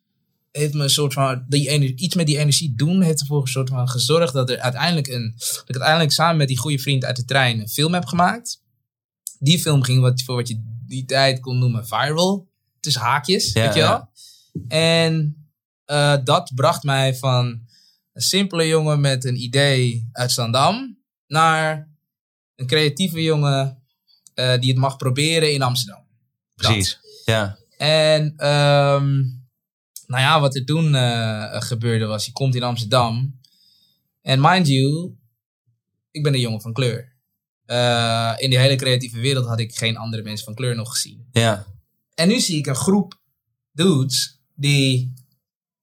heeft me een soort van, die ener- iets met die energie doen, heeft ervoor een soort van gezorgd dat, er uiteindelijk een, dat ik uiteindelijk samen met die goede vriend uit de trein een film heb gemaakt. Die film ging wat, voor wat je die tijd kon noemen viral. Tussen haakjes, Ja, weet je wel. ja. En eh, dat bracht mij van een simpele jongen met een idee uit Zandam naar een creatieve jongen eh, die het mag proberen in Amsterdam. Dat. Precies. Ja. En ehm, nou ja, wat er toen eh, gebeurde was, je komt in Amsterdam. En mind you, ik ben een jongen van kleur. Eh, in die hele creatieve wereld had ik geen andere mensen van kleur nog gezien. Ja. En nu zie ik een groep dudes die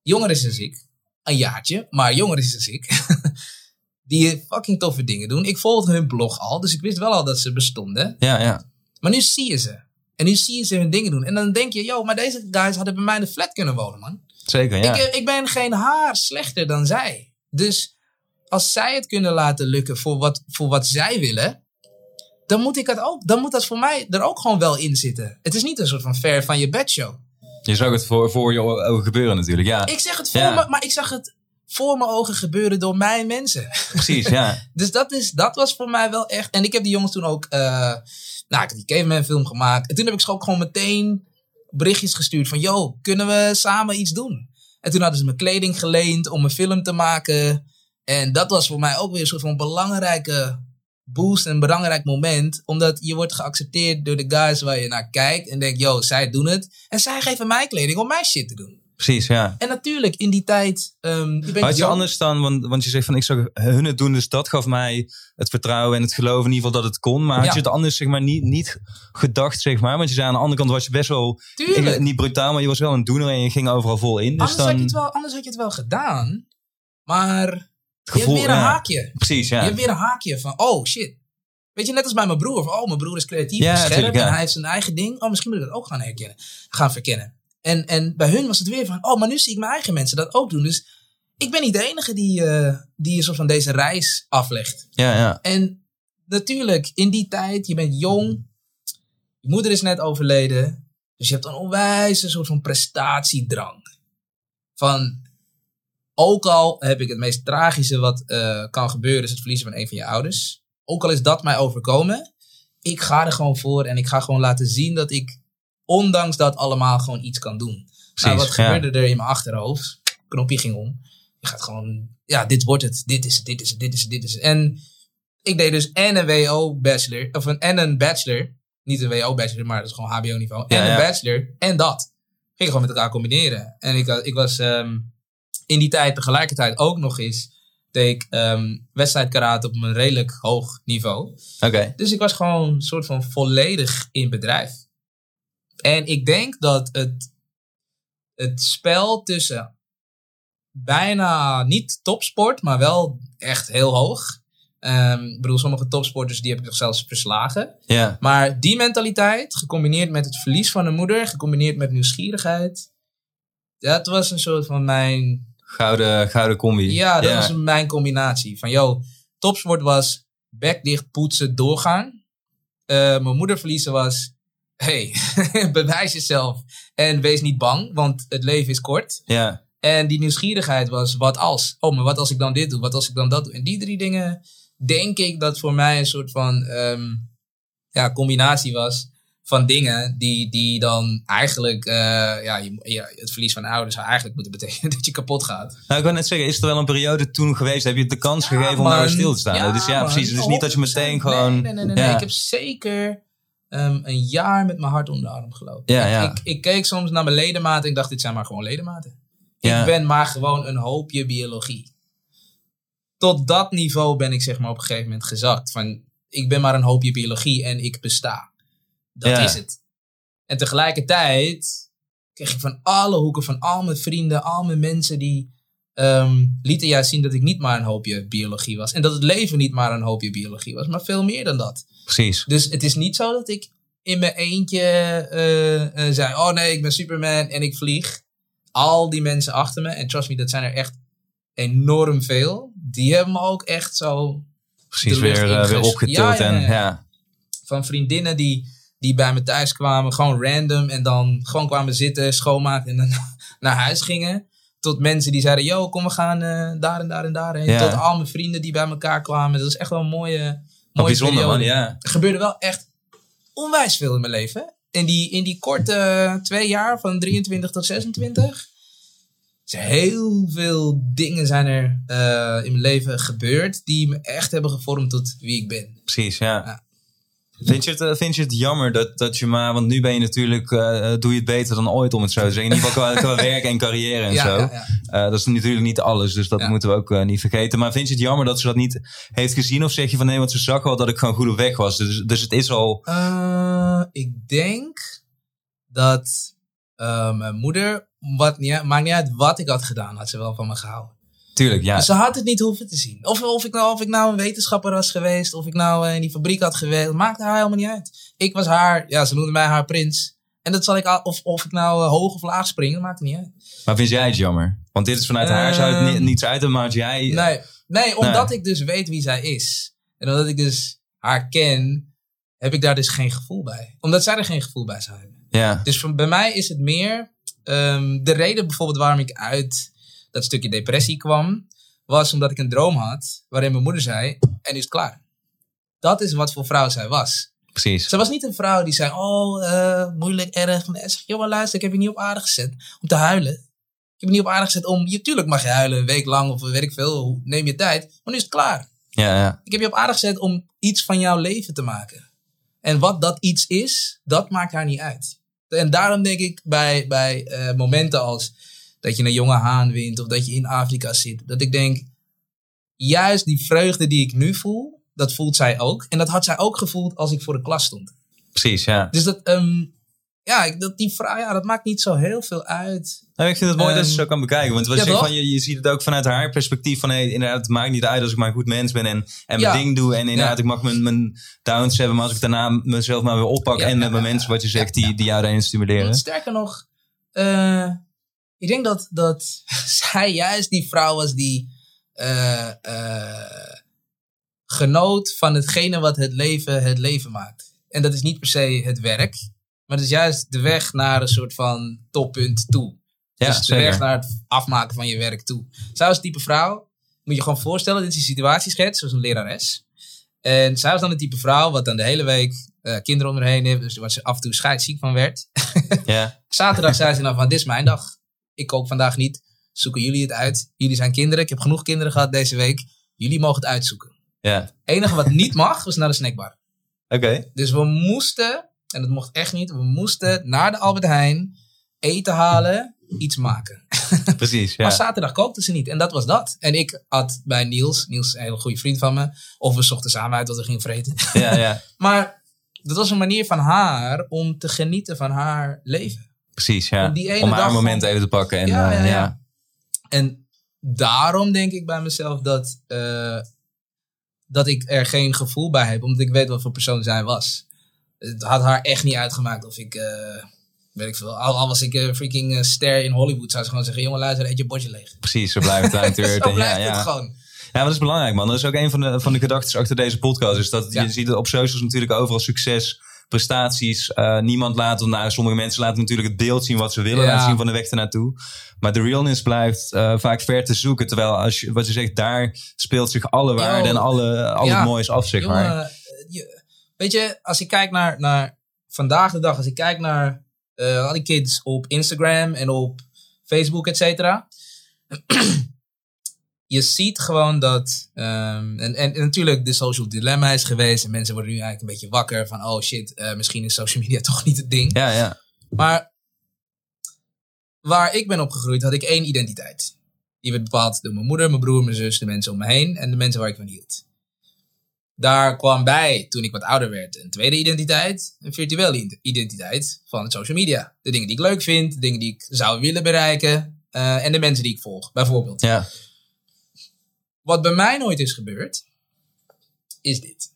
jonger is dan ik. Een jaartje, maar jonger is dan ik. (laughs) die fucking toffe dingen doen. Ik volgde hun blog al, dus ik wist wel al dat ze bestonden. Ja, ja. Maar nu zie je ze. En nu zie je ze hun dingen doen. En dan denk je, yo, maar deze guys hadden bij mij in de flat kunnen wonen, man. Zeker, ja. Ik, eh, ik ben geen haar slechter dan zij. Dus als zij het kunnen laten lukken voor wat, voor wat zij willen, dan moet ik het ook. Dan moet dat voor mij er ook gewoon wel in zitten. Het is niet een soort van ver van je bed show. Je zag het voor, voor je ogen gebeuren natuurlijk, ja. Ik zeg het voor Ja. me, maar ik zag het voor mijn ogen gebeuren door mijn mensen. Precies, ja. (laughs) Dus dat, is, dat was voor mij wel echt. En ik heb die jongens toen ook. eh, nou, ik heb die Caveman film gemaakt. En toen heb ik ze ook gewoon meteen berichtjes gestuurd van: Yo, kunnen we samen iets doen? En toen hadden ze me kleding geleend om een film te maken. En dat was voor mij ook weer een soort van belangrijke boost. Een belangrijk moment. Omdat je wordt geaccepteerd door de guys waar je naar kijkt. En denkt: Yo, zij doen het. En zij geven mij kleding om mijn shit te doen. Precies, ja. En natuurlijk, in die tijd. ehm je Had je anders dan, want, want je zegt van ik zag hun het doen, dus dat gaf mij het vertrouwen en het geloof in ieder geval dat het kon. Maar had Ja. je het anders zeg maar niet, niet gedacht, zeg maar? Want je zei aan de andere kant was je best wel, ik- niet brutaal, maar je was wel een doener en je ging overal vol in. Dus anders, had dan, je het wel, anders had je het wel gedaan. Maar je hebt weer een ja. haakje. Precies, Je ja. hebt weer een haakje van, oh shit. Weet je, net als bij mijn broer. Van, oh, mijn broer is creatief Ja, en scherp tuurlijk, ja. en hij heeft zijn eigen ding. Oh, misschien moet ik dat ook gaan herkennen. Gaan verkennen. En, en bij hun was het weer van, oh, maar nu zie ik mijn eigen mensen dat ook doen. Dus ik ben niet de enige die, eh, die een soort van deze reis aflegt. Ja, ja. En natuurlijk, in die tijd, je bent jong. Je moeder is net overleden. Dus je hebt een onwijze soort van prestatiedrang. Van, ook al heb ik het meest tragische wat eh, kan gebeuren, is het verliezen van een van je ouders. Ook al is dat mij overkomen, ik ga er gewoon voor en ik ga gewoon laten zien dat ik, ondanks dat allemaal, gewoon iets kan doen. nou, wat ja. gebeurde er in mijn achterhoofd? Knopje ging om. Je gaat gewoon, ja, dit wordt het. Dit is het, dit is het, dit is het, dit is het. En ik deed dus en een WO-bachelor, of een, en een bachelor. Niet een WO-bachelor, maar dat is gewoon HBO-niveau. Ja, en een ja. bachelor, en dat. Ging gewoon met elkaar combineren. En ik, had- ik was ehm, in die tijd tegelijkertijd ook nog eens deed ik ehm, wedstrijd karate op een redelijk hoog niveau. Oké. Dus ik was gewoon een soort van volledig in bedrijf. En ik denk dat het, het spel tussen bijna niet topsport, maar wel echt heel hoog. Ehm, ik bedoel, sommige topsporters die heb ik nog zelfs verslagen. Ja. Maar die mentaliteit, gecombineerd met het verlies van een moeder, gecombineerd met nieuwsgierigheid. Dat was een soort van mijn Gouden, gouden combi. ja, dat was mijn combinatie. Van, yo, topsport was bek dicht, poetsen, doorgaan. Eh, mijn moeder verliezen was, hey, (laughs) bewijs jezelf en wees niet bang, want het leven is kort. Ja. En die nieuwsgierigheid was, wat als? Oh, maar wat als ik dan dit doe? Wat als ik dan dat doe? En die drie dingen, denk ik dat voor mij een soort van ehm, ja, combinatie was van dingen die, die dan eigenlijk, eh, ja, je, ja, het verlies van ouders zou eigenlijk moeten betekenen (laughs) dat je kapot gaat. Nou, ik wil net zeggen, is er wel een periode toen geweest, heb je het de kans gegeven om daar stil te staan? Ja, dus ja, man. precies. Dus niet dat je meteen gewoon... Nee, nee, nee. nee, nee. Ja. Ik heb zeker ehm, een jaar met mijn hart onder de arm gelopen. Ja, ik, ja. Ik, ik keek soms naar mijn ledematen en ik dacht, dit zijn maar gewoon ledematen. Ik ben maar gewoon een hoopje biologie. Tot dat niveau ben ik zeg maar op een gegeven moment gezakt. Van, ik ben maar een hoopje biologie en ik besta. Dat Ja. is het. En tegelijkertijd kreeg ik van alle hoeken, van al mijn vrienden, al mijn mensen die ehm, lieten juist zien dat ik niet maar een hoopje biologie was. En dat het leven niet maar een hoopje biologie was, maar veel meer dan dat. Precies. Dus het is niet zo dat ik in mijn eentje eh, eh, zei: Oh nee, ik ben Superman en ik vlieg. Al die mensen achter me, en trust me, dat zijn er echt enorm veel. Die hebben me ook echt zo Precies, weer, eh, weer opgetild. Ja, En, ja. van vriendinnen die, die bij me thuis kwamen, gewoon random. En dan gewoon kwamen zitten, schoonmaken en dan (laughs) naar huis gingen. Tot mensen die zeiden, yo, kom we gaan eh, daar en daar en daar heen. Ja. Tot al mijn vrienden die bij elkaar kwamen. Dat is echt wel een mooie, Wat mooie bijzonder, periode. man. Ja. Er gebeurde wel echt onwijs veel in mijn leven. In die, in die korte eh, twee jaar, van 23 tot 26. Er zijn heel veel dingen zijn er eh, in mijn leven gebeurd die me echt hebben gevormd tot wie ik ben. Precies, ja. Ja. Vind je, het, eh, vind je het jammer dat, dat je maar, want nu ben je natuurlijk, eh, doe je het beter dan ooit om het zo te zeggen. In ieder geval qua, qua (laughs) werk en carrière en Ja, zo. ja, ja. Eh, dat is natuurlijk niet alles, dus dat moeten we ook eh, niet vergeten. Maar vind je het jammer dat ze dat niet heeft gezien? Of zeg je van nee, want ze zag wel dat ik gewoon goed op weg was. Dus, dus het is al... Eh, ik denk dat eh, mijn moeder, wat niet, maakt niet uit wat ik had gedaan, had ze wel van me gehouden. Tuurlijk, ja. Ze had het niet hoeven te zien. Of, of, ik nou, of ik nou een wetenschapper was geweest, of ik nou eh, in die fabriek had gewerkt, maakte haar helemaal niet uit. Ik was haar, ja, ze noemde mij haar prins. En dat zal ik, al- of, of ik nou eh, hoog of laag spring, dat maakt niet uit. Maar vind jij het jammer? Want dit is vanuit haar zou het ni- Ehm, niets uit maar als jij... Nee, nee omdat ik dus weet wie zij is. En omdat ik dus haar ken, heb ik daar dus geen gevoel bij. Omdat zij er geen gevoel bij zou hebben. Ja, Dus voor, bij mij is het meer ehm, de reden bijvoorbeeld waarom ik uit dat stukje depressie kwam, was omdat ik een droom had waarin mijn moeder zei: En nu is het klaar. Dat is wat voor vrouw zij was. precies. Ze was niet een vrouw die zei: Oh, eh, moeilijk, erg. En zeg, joh, maar luister, ik heb je niet op aarde gezet om te huilen. Ik heb je niet op aarde gezet om. Je, tuurlijk mag je huilen, een week lang of weet ik veel. Neem je tijd. Maar nu is het klaar. Ja, ja. Ik heb je op aarde gezet om iets van jouw leven te maken. En wat dat iets is, dat maakt haar niet uit. En daarom denk ik bij, bij eh, momenten als dat je een jonge haan wint of dat je in Afrika zit, dat ik denk, juist die vreugde die ik nu voel, dat voelt zij ook. En dat had zij ook gevoeld als ik voor de klas stond. Precies, ja. Dus dat, ehm, ja, dat, die vraag, ja, dat maakt niet zo heel veel uit. Nou, ik vind het mooi dat je Ehm, zo kan bekijken. Want wat ja, je, van, je, je ziet het ook vanuit haar perspectief. Van hey, inderdaad, het maakt niet uit als ik maar een goed mens ben en, en Ja. mijn ding doe. En inderdaad, Ja. ik mag mijn, mijn downs hebben. Maar als ik daarna mezelf maar weer oppak. En met mijn mensen, wat je zegt, die, die jou daarin stimuleren. Sterker nog, eh, ik denk dat, dat (laughs) zij juist die vrouw was die eh, eh, genoot van hetgene wat het leven het leven maakt. En dat is niet per se het werk, maar het is juist de weg naar een soort van toppunt toe. Ja, dus de zeker. weg naar het afmaken van je werk toe. Zij was het type vrouw, moet je gewoon voorstellen, dit is een situatieschets, zoals een lerares. En zij was dan het type vrouw wat dan de hele week eh, kinderen om haar heen heeft, dus waar ze af en toe scheidsziek van werd. Ja, (laughs) Zaterdag zei ze dan van, dit is mijn dag. Ik kook vandaag niet. Zoeken jullie het uit. Jullie zijn kinderen. Ik heb genoeg kinderen gehad deze week. Jullie mogen het uitzoeken. ja. Het enige wat niet mag, was naar de snackbar. Oké. Dus we moesten, en dat mocht echt niet, we moesten naar de Albert Heijn eten halen iets maken. (laughs) Precies, ja. Maar zaterdag kookte ze niet. En dat was dat. En ik had bij Niels, Niels is een hele goede vriend van me. Of we zochten samen uit wat we gingen vreten. ja, ja. (laughs) Maar dat was een manier van haar om te genieten van haar leven. Precies, ja. Om die ene Om haar dag moment even te pakken. En, Ja, eh, ja, ja. En daarom denk ik bij mezelf dat, eh, dat ik er geen gevoel bij heb. Omdat ik weet wat voor persoon zij was. Het had haar echt niet uitgemaakt of ik... eh, Weet ik veel. Al, al was ik een freaking ster in Hollywood, zou ze gewoon zeggen: jongen, luister, eet je bordje leeg. Precies, zo blijft het. (laughs) Zo ja, blijft ja. het gewoon. Ja, maar dat is belangrijk, man. Dat is ook een van de, van de gedachten achter deze podcast. Is dat Ja. je ziet op socials natuurlijk overal succes, prestaties. Eh, niemand laat, nou, sommige mensen laten natuurlijk het beeld zien wat ze willen Ja. laten zien van de weg ernaartoe. Maar de realness blijft eh, vaak ver te zoeken. Terwijl, als je, wat je zegt, daar speelt zich alle waarde en alle, al ja. het moois af, zeg maar. Jongen, je- weet je, als ik kijk naar, naar vandaag de dag, als ik kijk naar eh, al die kids op Instagram en op Facebook, et cetera. (clears throat) je ziet gewoon dat, ehm, en, en, en natuurlijk de social dilemma is geweest en mensen worden nu eigenlijk een beetje wakker van, oh shit, eh, misschien is social media (laughs) toch niet het ding. Ja, ja. Maar waar ik ben opgegroeid had ik één identiteit. Die werd bepaald door mijn moeder, mijn broer, mijn zus, de mensen om me heen en de mensen waar ik van hield. Daar kwam bij, toen ik wat ouder werd, een tweede identiteit. Een virtuele ide- identiteit van social media. De dingen die ik leuk vind, de dingen die ik zou willen bereiken eh, en de mensen die ik volg, bijvoorbeeld. ja. Wat bij mij nooit is gebeurd, is dit.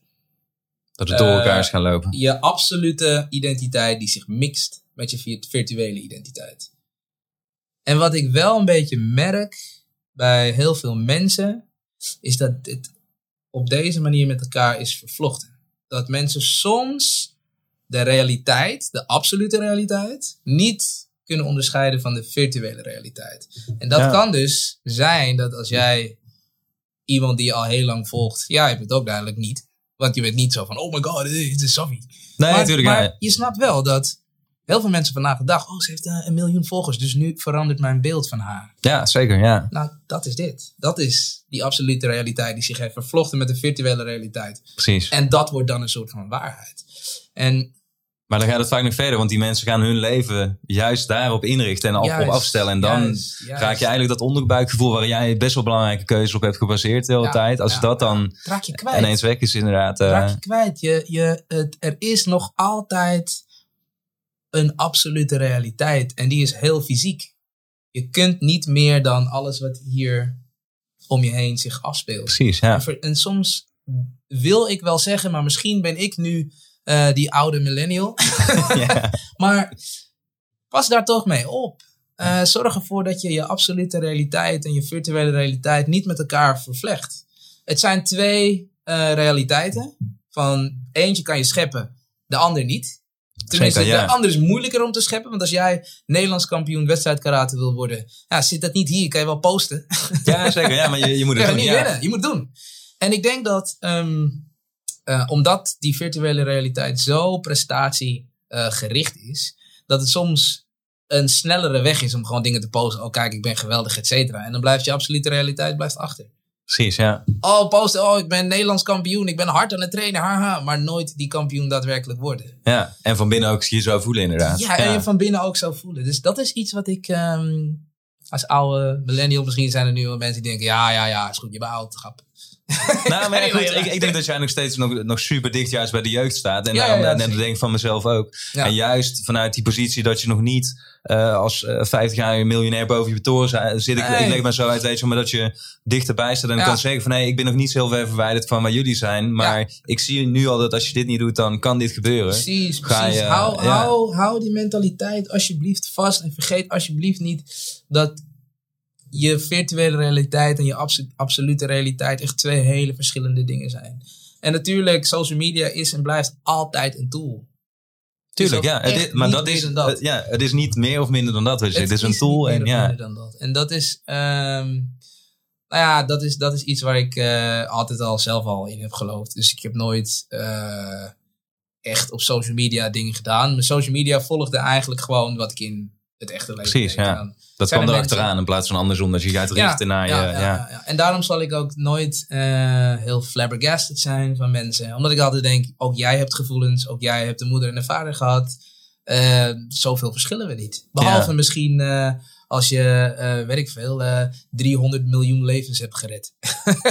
Dat het door elkaar Eh, is gaan lopen. je absolute identiteit die zich mixt met je vi- virtuele identiteit. En wat ik wel een beetje merk bij heel veel mensen, is dat dit op deze manier met elkaar is vervlochten. Dat mensen soms de realiteit, de absolute realiteit, niet kunnen onderscheiden van de virtuele realiteit. En dat Ja. kan dus zijn dat als jij iemand die je al heel lang volgt, ja, je het ook duidelijk niet. Want je bent niet zo van, oh my god, dit is Sophie. Nee, maar, natuurlijk. maar ja. je snapt wel dat heel veel mensen vandaag de dag, oh, ze heeft eh, een miljoen volgers, dus nu verandert mijn beeld van haar. ja, zeker. Ja. Nou, dat is dit. Dat is die absolute realiteit die zich heeft vervlochten met de virtuele realiteit. Precies. En dat wordt dan een soort van waarheid. En Maar dan gaat het vaak nog verder, want die mensen gaan hun leven juist daarop inrichten en af, op afstellen. En dan juist, juist. raak je eigenlijk dat onderbuikgevoel waar jij best wel belangrijke keuzes op hebt gebaseerd de hele Ja, tijd. Als ja, dat dan raak je kwijt. ineens weg is, inderdaad. eh, raak je kwijt. Je, je, het, er is nog altijd een absolute realiteit. En die is heel fysiek. Je kunt niet meer dan alles wat hier om je heen zich afspeelt. precies, ja. En soms wil ik wel zeggen, maar misschien ben ik nu eh, die oude millennial. (laughs) ja. (laughs) Maar pas daar toch mee op. Eh, zorg ervoor dat je je absolute realiteit en je virtuele realiteit niet met elkaar vervlecht. Het zijn twee eh, realiteiten. Van eentje kan je scheppen, de ander niet. Tenminste, Zeker, ja. de ander is moeilijker om te scheppen. Want als jij Nederlands kampioen wedstrijd karate wil worden, ja, zit dat niet hier. Kan je wel posten. ja, zeker. Ja, maar je, je moet het (laughs) doen. niet Ja. winnen. Je moet het doen. En ik denk dat, ehm, eh, omdat die virtuele realiteit zo prestatiegericht is, dat het soms een snellere weg is om gewoon dingen te posten. Oh, kijk, ik ben geweldig, et cetera. En dan blijft je absolute realiteit blijft achter. Precies, ja. Oh, posten, oh, ik ben Nederlands kampioen, ik ben hard aan het trainen, haha. Maar nooit die kampioen daadwerkelijk worden. ja. En van binnen ook je zo voelen, inderdaad. Ja, en je van binnen ook zo voelen. Dus dat is iets wat ik ehm, als oude millennial, misschien zijn er nu wel mensen die denken, ja, ja, ja, is goed, je bent oud, grap. Nou, maar ja, goed, Anyway, ik, ik denk dat jij nog steeds nog, nog super dicht juist bij de jeugd staat. En Ja, daarom, ja, dat denk ik van mezelf ook. En juist vanuit die positie dat je nog niet eh, als eh 50 jaar miljonair boven je toren zi- zit. Ik, leg maar zo uit, weet je, maar dat je dichterbij staat en kan zeggen van nee, ik ben nog niet zo ver verwijderd van waar jullie zijn. Maar ik zie nu al dat als je dit niet doet, dan kan dit gebeuren. Precies, Ga precies. je, hou, hou, hou die mentaliteit alsjeblieft vast. En vergeet alsjeblieft niet dat je virtuele realiteit en je abso- absolute realiteit echt twee hele verschillende dingen zijn. En natuurlijk, social media is en blijft altijd een tool. Tuurlijk, is ja. Het is, maar dat is, dat. het- ja, het is niet meer of minder dan dat. je. Het, is een tool en ja. minder dan dat. En dat is, ehm, nou ja, dat is, dat is iets waar ik eh, altijd al zelf al in heb geloofd. Dus ik heb nooit eh, echt op social media dingen gedaan. Mijn social media volgde eigenlijk gewoon wat ik in het echte leven Precies, ja. Dat Zijn kwam er erachteraan mensen- in plaats van andersom. Dat je gaat richten naar je... ja, Ja, ja, ja, ja. En daarom zal ik ook nooit eh, heel flabbergasted zijn van mensen. Omdat ik altijd denk, ook jij hebt gevoelens, ook jij hebt een moeder en een vader gehad. Eh, zoveel verschillen we niet. Behalve misschien eh, als je, eh, weet ik veel, eh 300 miljoen levens hebt gered.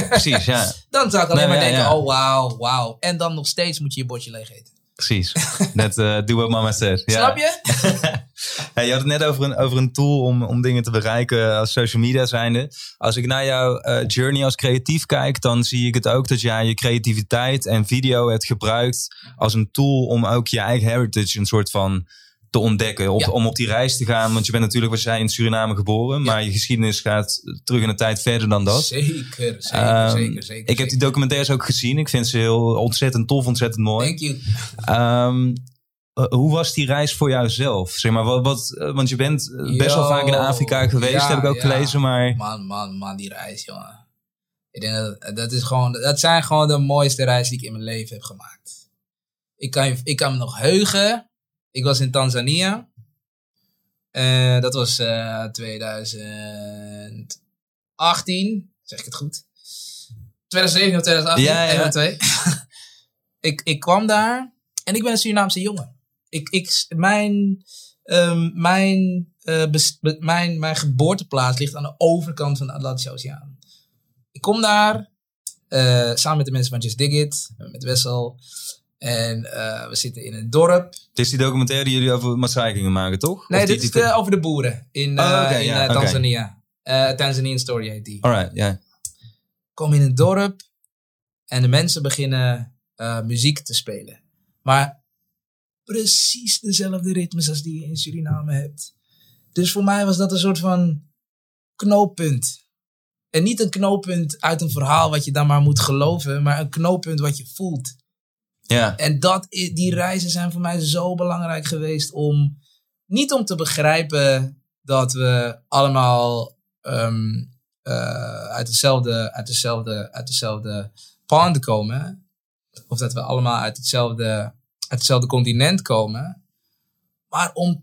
Precies, ja. (laughs) Dan zou ik alleen Nee, maar maar ja, denken, ja. oh wauw, wauw. En dan nog steeds moet je je bordje leeg eten. Precies. Net uh, do what mama said. Ja. Snap je? (laughs) Hey, je had het net over een, over een tool om, om dingen te bereiken als social media zijnde. Als ik naar jouw eh, journey als creatief kijk, dan zie ik het ook dat jij je creativiteit en video hebt gebruikt als een tool om ook je eigen heritage een soort van te ontdekken. Ja. Om op die reis te gaan. Want je bent natuurlijk, wat jij in Suriname geboren, maar je geschiedenis gaat terug in de tijd verder dan dat. Zeker, zeker, Ehm, zeker, zeker. ik heb die documentaires ook gezien. Ik vind ze heel ontzettend tof, ontzettend mooi. Thank you. Ehm, eh, hoe was die reis voor jou zelf? Zeg maar, wat, wat, eh, want je bent eh, best wel vaak in Afrika geweest, ja, heb ik ook gelezen. Maar Man, man, man, die reis, jongen. Ik denk dat, dat, is gewoon, dat zijn gewoon de mooiste reizen die ik in mijn leven heb gemaakt. Ik kan, je- ik kan me nog heugen. Ik was in Tanzania. Eh, dat was eh 2018. Zeg ik het goed? 2017 of 2018? Ja, ja. Twee. (laughs) ik, ik kwam daar en ik ben een Surinaamse jongen. Ik, ik, mijn, ehm, mijn, eh, mijn, mijn geboorteplaats ligt aan de overkant van de Atlantische Oceaan. Ik kom daar eh, samen met de mensen van Just Dig It, met Wessel. En eh, we zitten in een dorp. het is die documentaire die jullie over Maasai gingen maken, toch? Nee, Of die- dit is de- over de boeren in, eh, Oh, oké, in eh. Tanzania. Eh Tanzanian Story heet die. Alright, ja. kom in een dorp en de mensen beginnen eh, muziek te spelen. Maar precies dezelfde ritmes als die je in Suriname hebt. Dus voor mij was dat een soort van knooppunt. En niet een knooppunt uit een verhaal wat je dan maar moet geloven, maar een knooppunt wat je voelt. Ja, En dat, die reizen zijn voor mij zo belangrijk geweest om niet om te begrijpen dat we allemaal ehm, eh, uit, dezelfde, uit, dezelfde, uit dezelfde pond komen. Of dat we allemaal uit hetzelfde, uit hetzelfde continent komen. Maar om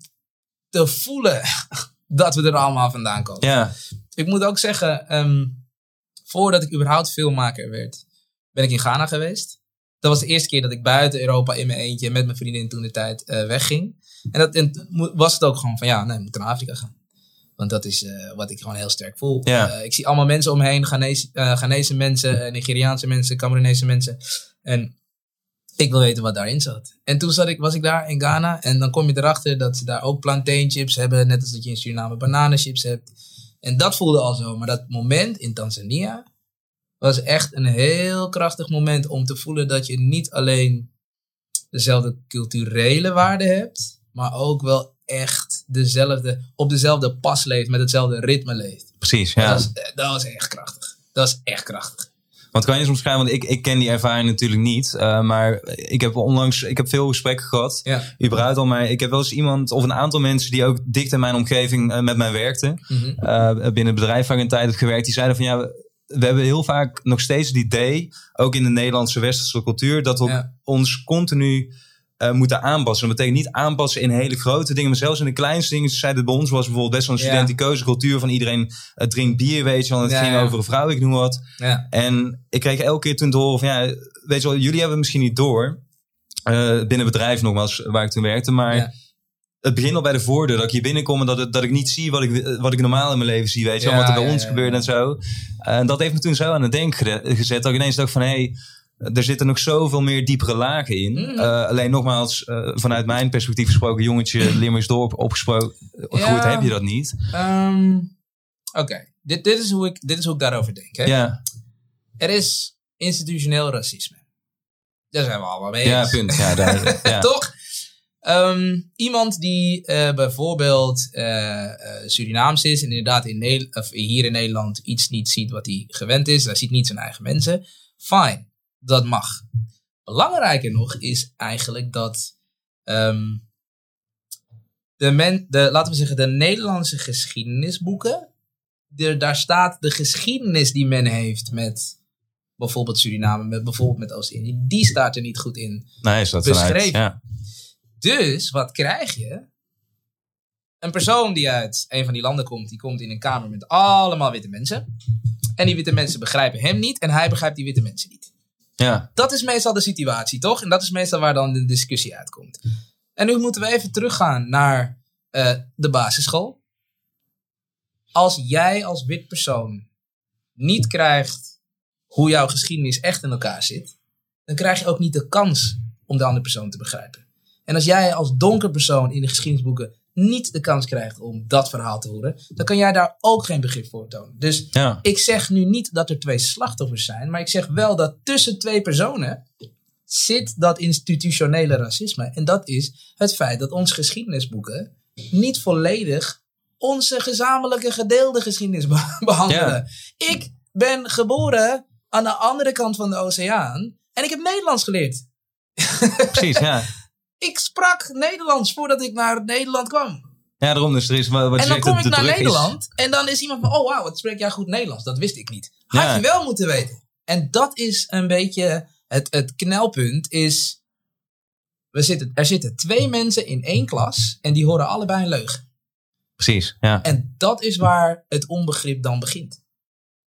te voelen (laughs) dat we er allemaal vandaan komen ja. ik moet ook zeggen, ehm, voordat ik überhaupt filmmaker werd, ben ik in Ghana geweest. Dat was de eerste keer dat ik buiten Europa in mijn eentje met mijn vriendin toen de tijd eh, wegging. En dat en was het ook gewoon van ja, nee, we moeten naar Afrika gaan. Want dat is eh, wat ik gewoon heel sterk voel. Ja. Eh, ik zie allemaal mensen om me heen, Ghanese, Ghanese mensen, Nigeriaanse mensen, Cameroonese mensen. En ik wil weten wat daarin zat. En toen zat ik, was ik daar in Ghana. En dan kom je erachter dat ze daar ook plantain chips hebben. Net als dat je in Suriname bananenchips hebt. En dat voelde al zo. Maar dat moment in Tanzania was echt een heel krachtig moment om te voelen dat je niet alleen dezelfde culturele waarde hebt, maar ook wel echt dezelfde, op dezelfde pas leeft, met hetzelfde ritme leeft. Precies, ja. Dat, was, dat was echt krachtig. Dat is echt krachtig. Want kan je soms schrijven, want ik, ik ken die ervaring natuurlijk niet. eh, maar ik heb onlangs, ik heb veel gesprekken gehad. Ja. Überhaupt al, maar ik heb wel eens iemand of een aantal mensen die ook dicht in mijn omgeving eh, met mij werkten. Mhm. eh, binnen het bedrijf waar ik een tijd heb gewerkt, die zeiden van ja, we, hebben heel vaak nog steeds het idee, ook in de Nederlandse westerse cultuur, dat we Ja. ons continu eh, moeten aanpassen. Dat betekent niet aanpassen in hele grote dingen, maar zelfs in de kleinste dingen. Ze zeiden bij ons was bijvoorbeeld best wel een Ja. studenticoze cultuur van iedereen eh, drinkt bier, weet je wel. Het Ja, ging over een vrouw, ik noem wat. Ja. En ik kreeg elke keer toen te horen van ja, weet je wel, jullie hebben het misschien niet door. eh, binnen bedrijf nogmaals, waar ik toen werkte, maar. Het begint al bij de voordeur. Dat ik hier binnenkom en dat, het, dat ik niet zie wat ik, wat ik normaal in mijn leven zie. Weet je, Ja, wat er bij ja, ons ja, gebeurt ja. en zo. En dat heeft me toen zo aan het denken gezet. Dat ik ineens dacht van hé, hey, er zitten nog zoveel meer diepere lagen in. Mhm. Eh, alleen nogmaals, eh, vanuit mijn perspectief gesproken, jongetje (clears throat) Limmersdorp opgesproken, Ja. heb je dat niet. Ehm, Oké, dit, dit, is hoe ik, dit is hoe ik daarover denk. Hè? Ja, Er is institutioneel racisme. Daar zijn we allemaal mee ja, eens. punt. Ja, daar, (laughs) ja. Toch? Ehm, iemand die eh, bijvoorbeeld eh, eh, Surinaams is en inderdaad in Ne- of hier in Nederland iets niet ziet wat hij gewend is, hij ziet niet zijn eigen mensen, fine, dat mag. Belangrijker nog is eigenlijk dat ehm, de, men, de, laten we zeggen, de Nederlandse geschiedenisboeken, de, daar staat de geschiedenis die men heeft met bijvoorbeeld Suriname, met, bijvoorbeeld met Oost-Indië, die staat er niet goed in. Nee, is dat vanuit. Beschreven. Ja. Dus wat krijg je? Een persoon die uit een van die landen komt, die komt in een kamer met allemaal witte mensen. En die witte mensen begrijpen hem niet en hij begrijpt die witte mensen niet. ja, Dat is meestal de situatie, toch? En dat is meestal waar dan de discussie uitkomt. En nu moeten we even teruggaan naar eh, de basisschool. als jij als wit persoon niet krijgt hoe jouw geschiedenis echt in elkaar zit, dan krijg je ook niet de kans om de andere persoon te begrijpen. En als jij als donker persoon in de geschiedenisboeken niet de kans krijgt om dat verhaal te horen, dan kan jij daar ook geen begrip voor tonen. Dus Ja. ik zeg nu niet dat er twee slachtoffers zijn, maar ik zeg wel dat tussen twee personen zit dat institutionele racisme. En dat is het feit dat onze geschiedenisboeken niet volledig onze gezamenlijke gedeelde geschiedenis be- (laughs) behandelen. Ik ben geboren aan de andere kant van de oceaan en ik heb Nederlands geleerd. Precies, ja. (laughs) Ik sprak Nederlands voordat ik naar Nederland kwam. Ja, daarom dus er is wat wat je En dan kom ik naar is- Nederland en dan is iemand van, oh wauw, wat spreek jij goed Nederlands? Dat wist ik niet. Had Ja. je wel moeten weten. En dat is een beetje het, het knelpunt is, we zitten, er zitten twee mensen in één klas en die horen allebei een leugen. Precies, ja. En dat is waar het onbegrip dan begint.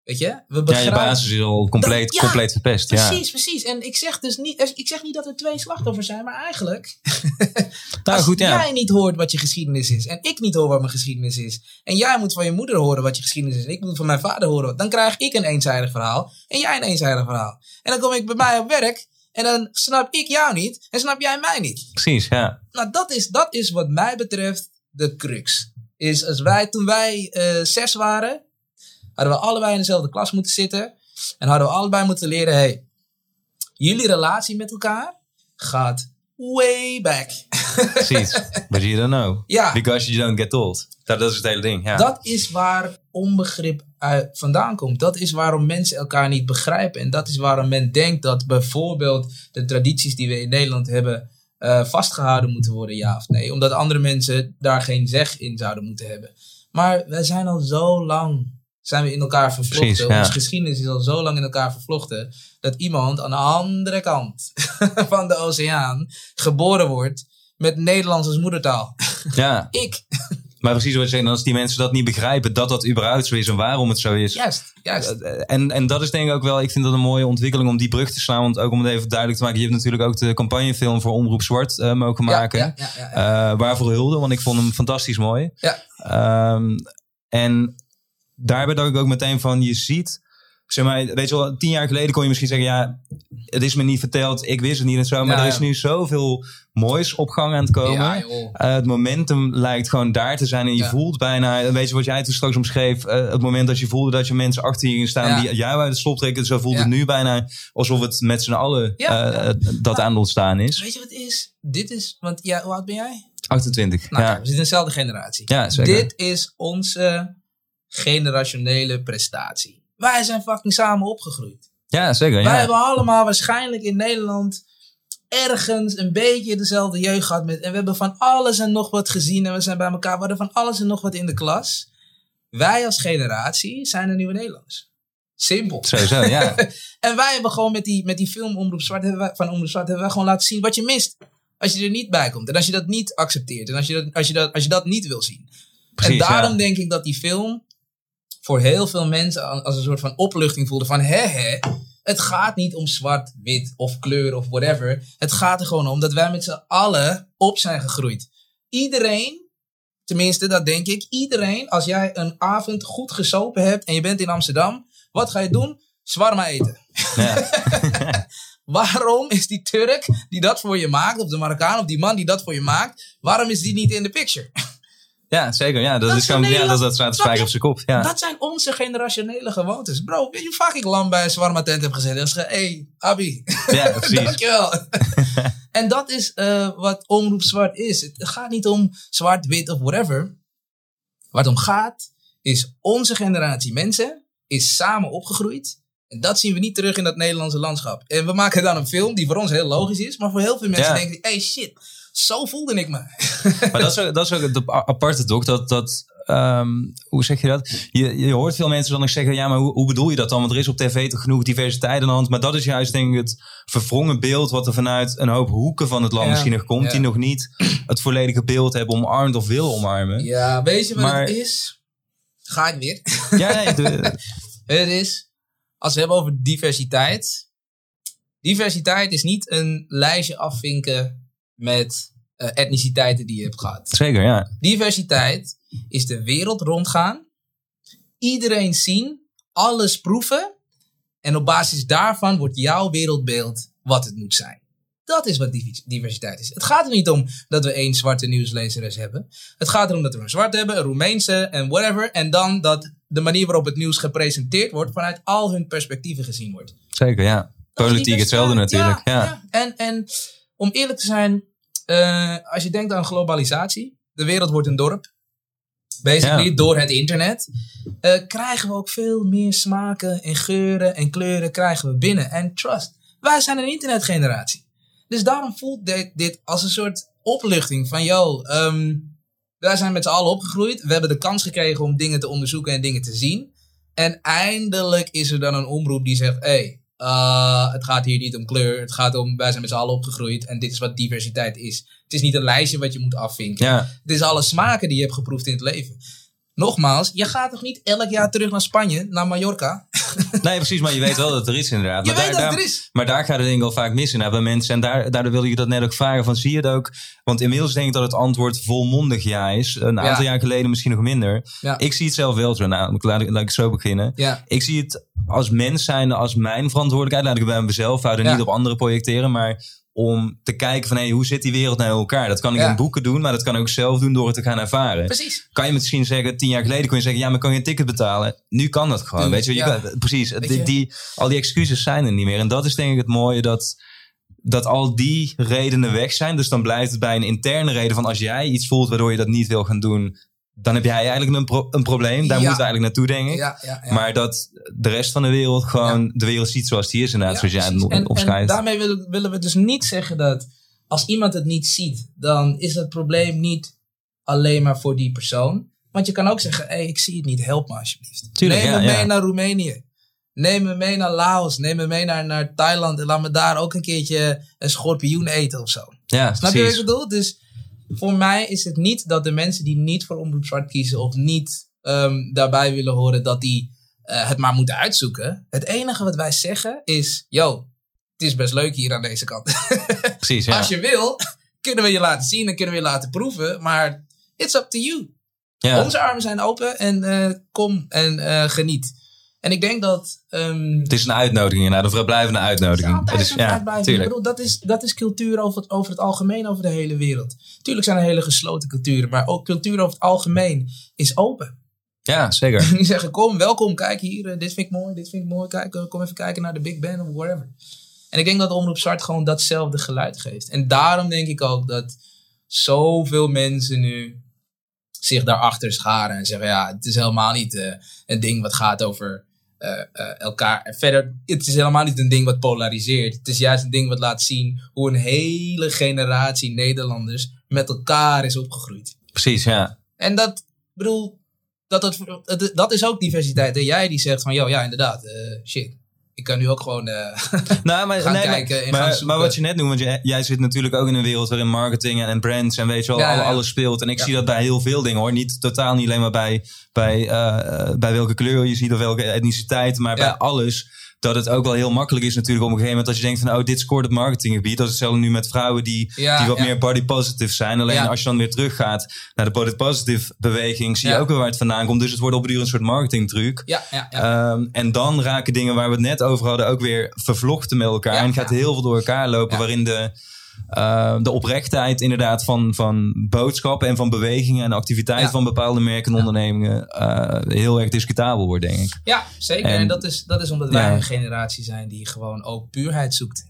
Weet je? We Ja, je basis is al compleet, Dat- ja, compleet verpest. Ja. Precies, precies. En ik zeg dus niet, ik zeg niet dat er twee slachtoffers zijn, maar eigenlijk (laughs) Nou, als goed, ja. jij niet hoort wat je geschiedenis is en ik niet hoor wat mijn geschiedenis is en jij moet van je moeder horen wat je geschiedenis is en ik moet van mijn vader horen, dan krijg ik een eenzijdig verhaal en jij een eenzijdig verhaal. En dan kom ik bij mij op werk en dan snap ik jou niet en snap jij mij niet. Precies, ja. Nou, dat is, dat is wat mij betreft de crux. Is als wij, toen wij eh, zes waren, hadden we allebei in dezelfde klas moeten zitten en hadden we allebei moeten leren, hey, jullie relatie met elkaar gaat way back. Precies. (laughs) But you don't know. Ja. Because you don't get told. Dat, dat is het hele ding, ja. Dat is waar onbegrip uit vandaan komt. Dat is waarom mensen elkaar niet begrijpen. En dat is waarom men denkt dat bijvoorbeeld de tradities die we in Nederland hebben eh, vastgehouden moeten worden, ja of nee. Omdat andere mensen daar geen zeg in zouden moeten hebben. Maar wij zijn al zo lang zijn we in elkaar vervlochten. Precies, ja. Onze geschiedenis is al zo lang in elkaar vervlochten. Dat iemand aan de andere kant (laughs) van de oceaan geboren wordt met Nederlands als moedertaal. ja. (laughs) Ik. Maar precies wat je zegt, als die mensen dat niet begrijpen, dat dat überhaupt zo is en waarom het zo is. Juist, juist. En, en dat is denk ik ook wel, ik vind dat een mooie ontwikkeling om die brug te slaan. Want ook om het even duidelijk te maken, je hebt natuurlijk ook de campagnefilm voor Omroep Zwart eh, mogen maken. Ja, ja, ja, ja. Eh, waarvoor hulde, want ik vond hem fantastisch mooi. Ja. Ehm, en daarbij dacht ik ook meteen van, je ziet, zeg maar, weet je wel, tien jaar geleden kon je misschien zeggen, ja, het is me niet verteld, ik wist het niet en zo. Maar Ja, er is ja. nu zoveel moois op gang aan het komen. Ja. Eh, het momentum lijkt gewoon daar te zijn en je voelt bijna, weet je wat jij toen straks omschreef, eh, het moment dat je voelde dat je mensen achter je gingen staan die jou uit het slop trekken, zo voelt het nu bijna alsof het met z'n allen eh, dat aan het ontstaan is. Weet je wat het is? Dit is, want ja, hoe oud ben jij? 28, Nou, ja. we zitten in dezelfde generatie. Ja, zeker. Dit is onze generationele prestatie. Wij zijn fucking samen opgegroeid. Ja, zeker. Wij Ja. hebben allemaal waarschijnlijk in Nederland ergens een beetje dezelfde jeugd gehad. Met, en we hebben van alles en nog wat gezien. En we zijn bij elkaar. We hadden van alles en nog wat in de klas. Wij als generatie zijn de nieuwe Nederlanders. Simpel. Sowieso, ja. (laughs) En wij hebben gewoon met die, met die film Omroep Zwart, hebben wij, van Omroep Zwart, hebben wij gewoon laten zien wat je mist. Als je er niet bij komt. En als je dat niet accepteert. En als je dat, als je dat, als je dat niet wil zien. Precies, en daarom ja. denk ik dat die film voor heel veel mensen als een soort van opluchting voelde van hè hè. Het gaat niet om zwart, wit of kleur of whatever. Het gaat er gewoon om dat wij met z'n allen op zijn gegroeid. Iedereen, tenminste dat denk ik, iedereen als jij een avond goed gesopen hebt en je bent in Amsterdam. Wat ga je doen? Zwarma eten. ja. (laughs) Waarom is die Turk die dat voor je maakt, of de Marokkaan, of die man die dat voor je maakt, waarom is die niet in de picture? Ja, zeker. Ja, dat, Dat is gewoon, ja, dat, dat staat de spijker op zijn kop. Ja. Dat zijn onze generationele gewoontes. Bro, weet je hoe vaak ik lam bij een zwarma tent heb gezeten? Dat is ge- hey, Abi, ja, (laughs) precies. dankjewel. (laughs) en dat is eh, wat omroep zwart is. Het gaat niet om zwart, wit of whatever. Waar het om gaat, is onze generatie mensen is samen opgegroeid. En dat zien we niet terug in dat Nederlandse landschap. En we maken dan een film die voor ons heel logisch is. Maar voor heel veel mensen Ja. denken, hey shit, zo voelde ik me. (laughs) Maar dat is ook, dat is ook het aparte toch? Dat, dat, ehm, hoe zeg je dat? Je, je hoort veel mensen dan nog zeggen, ja, maar hoe, hoe bedoel je dat dan? Want er is op tv toch genoeg diversiteit aan de hand. Maar dat is juist denk ik het verwrongen beeld wat er vanuit een hoop hoeken van het land Ja, misschien nog komt. ja. Die nog niet het volledige beeld hebben omarmd of willen omarmen. Ja, weet je wat Maar- het is? Ga ik weer. Ja, (laughs) Het is, als we hebben over diversiteit. Diversiteit is niet een lijstje afvinken met eh, etniciteiten die je hebt gehad. zeker, ja. Diversiteit is de wereld rondgaan iedereen zien, alles proeven. En op basis daarvan wordt jouw wereldbeeld wat het moet zijn. Dat is wat diversiteit is. Het gaat er niet om dat we één zwarte nieuwslezeres hebben. Het gaat erom dat we een zwart hebben, een Roemeense en whatever. En dan dat de manier waarop het nieuws gepresenteerd wordt vanuit al hun perspectieven gezien wordt. Zeker, ja. Politiek hetzelfde natuurlijk. Ja, ja. En, en om eerlijk te zijn, uh, als je denkt aan globalisatie, de wereld wordt een dorp. Basically, door het internet. Uh, krijgen we ook veel meer smaken en geuren en kleuren krijgen we binnen. En trust, wij zijn een internetgeneratie. Dus daarom voelt dit, dit als een soort opluchting van, yo, um, wij zijn met z'n allen opgegroeid. We hebben de kans gekregen om dingen te onderzoeken en dingen te zien. En eindelijk is er dan een omroep die zegt, hé, hey, uh, het gaat hier niet om kleur. Het gaat om, wij zijn met z'n allen opgegroeid. En dit is wat diversiteit is. Het is niet een lijstje wat je moet afvinken. Ja. Het is alle smaken die je hebt geproefd in het leven. Nogmaals, je gaat toch niet elk jaar terug naar Spanje, naar Mallorca? (laughs) Nee, precies, maar je weet wel dat er is inderdaad. Je maar weet daar, dat er is. Maar daar gaat het denk ik wel vaak mis in bij mensen. En daar, daardoor wilde je dat net ook vragen van, zie je het ook? Want inmiddels denk ik dat het antwoord volmondig ja is. Een aantal jaar geleden misschien nog minder. Ja. Ik zie het zelf wel zo. Nou, laat, ik, laat ik zo beginnen. Ja. Ik zie het als mens zijn, als mijn verantwoordelijkheid. Laat ik het bij mezelf houden, niet op anderen projecteren. Maar om te kijken van hey, hoe zit die wereld nou in elkaar? Dat kan ik in boeken doen, maar dat kan ik ook zelf doen door het te gaan ervaren. Precies. Kan je misschien zeggen, tien jaar geleden kon je zeggen, ja, maar kan je een ticket betalen? Nu kan dat gewoon, weet je. je kan, precies, die, die, al die excuses zijn er niet meer. En dat is denk ik het mooie dat, dat al die redenen weg zijn. Dus dan blijft het bij een interne reden van als jij iets voelt waardoor je dat niet wil gaan doen, dan heb jij eigenlijk een, pro een probleem. Daar moeten we eigenlijk naartoe, denk ik. Ja, ja, maar dat de rest van de wereld gewoon de wereld ziet zoals die is, inderdaad, zoals jij het opschrijft. En daarmee willen, willen we dus niet zeggen dat als iemand het niet ziet, dan is het probleem niet alleen maar voor die persoon. Want je kan ook zeggen, hé, hey, ik zie het niet, help me alsjeblieft. Tuurlijk, neem me mee naar Roemenië. Neem me mee naar Laos. Neem me mee naar, naar Thailand. En laat me daar ook een keertje een schorpioen eten of zo. Ja, Snap je wat ik bedoel? Dus voor mij is het niet dat de mensen die niet voor Omroep Zwart kiezen of niet um, daarbij willen horen, dat die uh, het maar moeten uitzoeken. Het enige wat wij zeggen is, yo, het is best leuk hier aan deze kant. (laughs) Precies, ja. Als je wil, kunnen we je laten zien en kunnen we je laten proeven, maar it's up to you. Ja. Onze armen zijn open en uh, kom en uh, geniet. En ik denk dat. Um, het is een uitnodiging, nou, een vrijblijvende uitnodiging. Het is, ja, ik bedoel, dat, is, dat is cultuur over het, over het algemeen, over de hele wereld. Tuurlijk zijn er hele gesloten culturen, maar ook cultuur over het algemeen is open. Ja, zeker. (laughs) Die zeggen: Kom, welkom, kijk hier, uh, dit vind ik mooi, dit vind ik mooi. Kijk, uh, kom even kijken naar de Big Ben of whatever. En ik denk dat Omroep Zwart gewoon datzelfde geluid geeft. En daarom denk ik ook dat zoveel mensen nu zich daarachter scharen en zeggen: Ja, het is helemaal niet uh, een ding wat gaat over uh, uh, elkaar. Verder, het is helemaal niet een ding wat polariseert. Het is juist een ding wat laat zien hoe een hele generatie Nederlanders met elkaar is opgegroeid. Precies, ja. En dat, bedoel, dat, dat, dat is ook diversiteit. En jij die zegt van, joh, ja, inderdaad, uh, shit ik kan nu ook gewoon uh, (laughs) nou, maar, gaan nee, kijken en maar, gaan zoeken. Maar wat je net noemt, want jij, jij, zit natuurlijk ook in een wereld waarin marketing en, brands en weet je wel, alles speelt. En ik zie dat bij heel veel dingen hoor. Niet totaal niet alleen maar bij, bij, uh, bij welke kleur je ziet of welke etniciteit, maar bij alles dat het ook wel heel makkelijk is natuurlijk op een gegeven moment als je denkt van oh dit scoort het marketinggebied. Dat is hetzelfde nu met vrouwen die, die wat meer body positive zijn. Alleen als je dan weer teruggaat naar de body positive beweging zie je ook weer waar het vandaan komt. Dus het wordt op een duur een soort marketingtruc. Ja, ja, um, en dan raken dingen waar we het net over hadden ook weer vervlochten met elkaar. en gaat heel veel door elkaar lopen waarin de uh, de oprechtheid inderdaad van, van boodschappen en van bewegingen en activiteiten van bepaalde merken en ondernemingen uh, heel erg discutabel wordt, denk ik. Ja, zeker. En, dat, is, dat is omdat wij een generatie zijn die gewoon ook puurheid zoekt.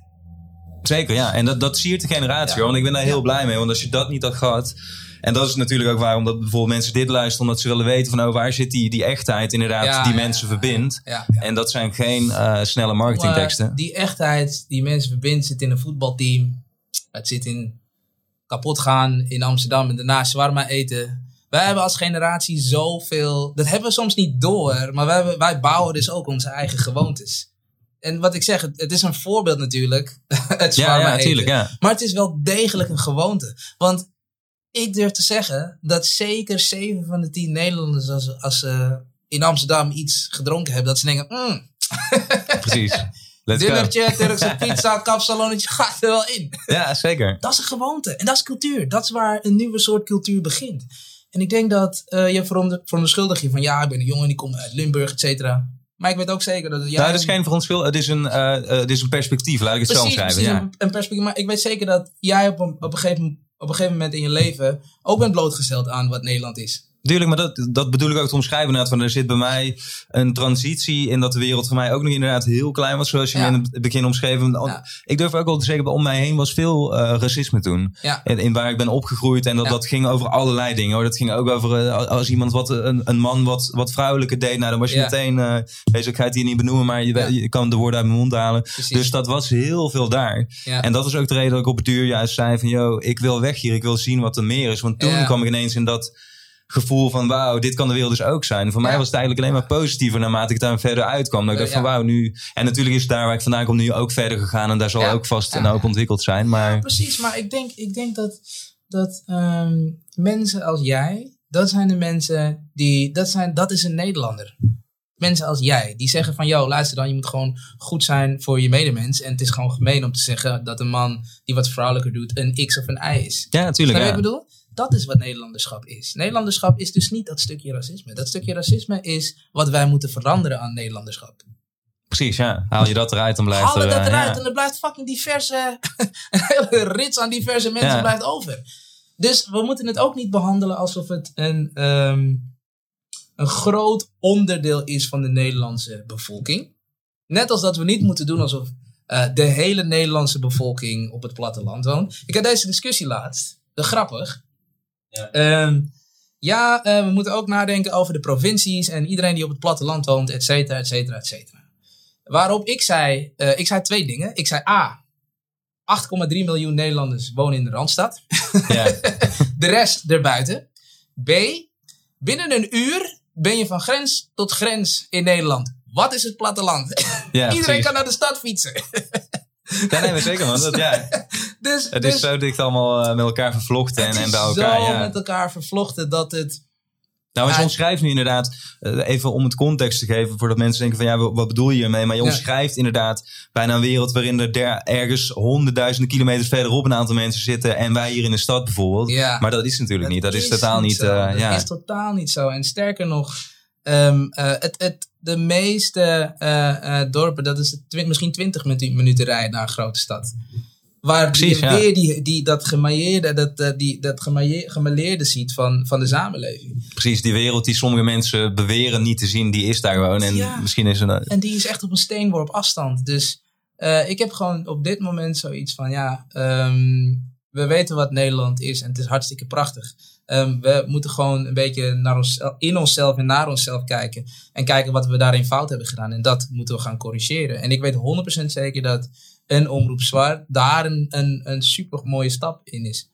Zeker, ja. En dat, dat siert de generatie hoor. Want ik ben daar heel blij mee. Want als je dat niet had gehad. En dat is natuurlijk ook waarom dat bijvoorbeeld mensen dit luisteren. Omdat ze willen weten van oh, waar zit die, die echtheid inderdaad die mensen verbindt. En dat zijn geen uh, snelle marketingteksten. die echtheid die mensen verbindt zit in een voetbalteam het zit in kapot gaan in Amsterdam en daarna shawarma eten. Wij hebben als generatie zoveel. Dat hebben we soms niet door, maar wij, wij bouwen dus ook onze eigen gewoontes. En wat ik zeg, het, is een voorbeeld natuurlijk. (laughs) het shawarma ja, ja, natuurlijk, ja. Maar het is wel degelijk een gewoonte. Want ik durf te zeggen dat zeker 7 van de 10 Nederlanders, als, als ze in Amsterdam iets gedronken hebben, dat ze denken: mm. Precies. (laughs) Dinnertje, Turkse (laughs) pizza, kapsalonnetje, gaat er wel in. Ja, zeker. Dat is een gewoonte. En dat is cultuur. Dat is waar een nieuwe soort cultuur begint. En ik denk dat uh, je veronderschuldigt je van ja, ik ben een jongen die komt uit Limburg, et cetera. Maar ik weet ook zeker dat... Ja, nou, het is geen verontschuldiging, het, is een, uh, het is een perspectief, laat ik het zo schrijven. Ja. Een, een perspectief, maar ik weet zeker dat jij op een, op, een gegeven, op een gegeven moment in je leven ook bent blootgesteld aan wat Nederland is. Tuurlijk, maar dat, dat bedoel ik ook te omschrijven. Inderdaad, van er zit bij mij een transitie in dat de wereld voor mij ook nog inderdaad heel klein was, zoals je ja. in het begin omschreven. Ja. Ik durf ook wel te zeggen, om mij heen was veel uh, racisme toen. Ja. In, in, waar ik ben opgegroeid. En dat, dat ging over allerlei dingen. Hoor. Dat ging ook over uh, als iemand wat, een, een man wat, wat vrouwelijke deed. Nou, dan was je meteen, uh, deze, ik ga het hier niet benoemen, maar je, je kan de woorden uit mijn mond halen. Precies. Dus dat was heel veel daar. En dat is ook de reden dat ik op het duur juist zei van, yo, ik wil weg hier. Ik wil zien wat er meer is. Want toen kwam ik ineens in dat gevoel van wauw, dit kan de wereld dus ook zijn. Voor mij was het eigenlijk alleen maar positiever naarmate ik daar verder uitkwam. Dat ik dacht van wauw, nu... En natuurlijk is daar waar ik vandaan kom nu ook verder gegaan. En daar zal ook vast een hoop ontwikkeld zijn. Maar... precies, maar ik denk, ik denk dat, dat um, mensen als jij, dat zijn de mensen die... Dat, zijn, dat is een Nederlander. Mensen als jij, die zeggen van, yo, luister dan, je moet gewoon goed zijn voor je medemens. En het is gewoon gemeen om te zeggen dat een man die wat vrouwelijker doet, een X of een Y is. Ja, natuurlijk. Ja. ik bedoel? Dat is wat Nederlanderschap is. Nederlanderschap is dus niet dat stukje racisme. Dat stukje racisme is wat wij moeten veranderen aan Nederlanderschap. Precies, ja. Haal je dat eruit, dan blijft Haal er... dat eruit en er blijft fucking diverse... (laughs) een hele rits aan diverse mensen blijft over. Dus we moeten het ook niet behandelen alsof het een, ehm, een groot onderdeel is van de Nederlandse bevolking. Net als dat we niet moeten doen alsof uh, de hele Nederlandse bevolking op het platteland woont. Ik had deze discussie laatst. grappig. Ja, um, ja uh, we moeten ook nadenken over de provincies en iedereen die op het platteland woont, et cetera, et cetera, et cetera. Waarop ik zei, uh, ik zei twee dingen. Ik zei A, 8,3 miljoen Nederlanders wonen in de Randstad. Ja. (laughs) de rest erbuiten. B, binnen een uur ben je van grens tot grens in Nederland. Wat is het platteland? Ja, (laughs) Iedereen kan naar de stad fietsen. (laughs) Ja, nee, maar zeker man. Dat, ja. (laughs) dus, het is dus zo dicht allemaal uh, met elkaar vervlochten en, en bij elkaar. zo ja. met elkaar vervlochten dat het... Nou, je omschrijft nu inderdaad, uh, even om het context te geven, voordat mensen denken van ja, wat bedoel je hiermee? Maar je omschrijft inderdaad bijna een wereld waarin er der, ergens honderdduizenden kilometers verderop een aantal mensen zitten en wij hier in de stad bijvoorbeeld. Ja. Maar dat is natuurlijk niet. Dat is, totaal niet. Uh, dat ja. is totaal niet zo. En sterker nog, um, het, het, de meeste uh, uh, dorpen, dat is twi misschien 20 minuten rijden naar een grote stad. Waar Precies, je ja. weer die, die, dat gemailleerde, dat, die, dat gemailleerde ziet van, van de samenleving. Precies, die wereld die sommige mensen beweren niet te zien, die is daar gewoon. En ja. misschien is En die is echt op een steenworp afstand. Dus ik heb gewoon op dit moment zoiets van, ja, um, we weten wat Nederland is en het is hartstikke prachtig. Um, we moeten gewoon een beetje naar ons, in onszelf en naar onszelf kijken. En kijken wat we daarin fout hebben gedaan. En dat moeten we gaan corrigeren. En ik weet 100% zeker dat een omroep zwaar daar een, een, een super mooie stap in is.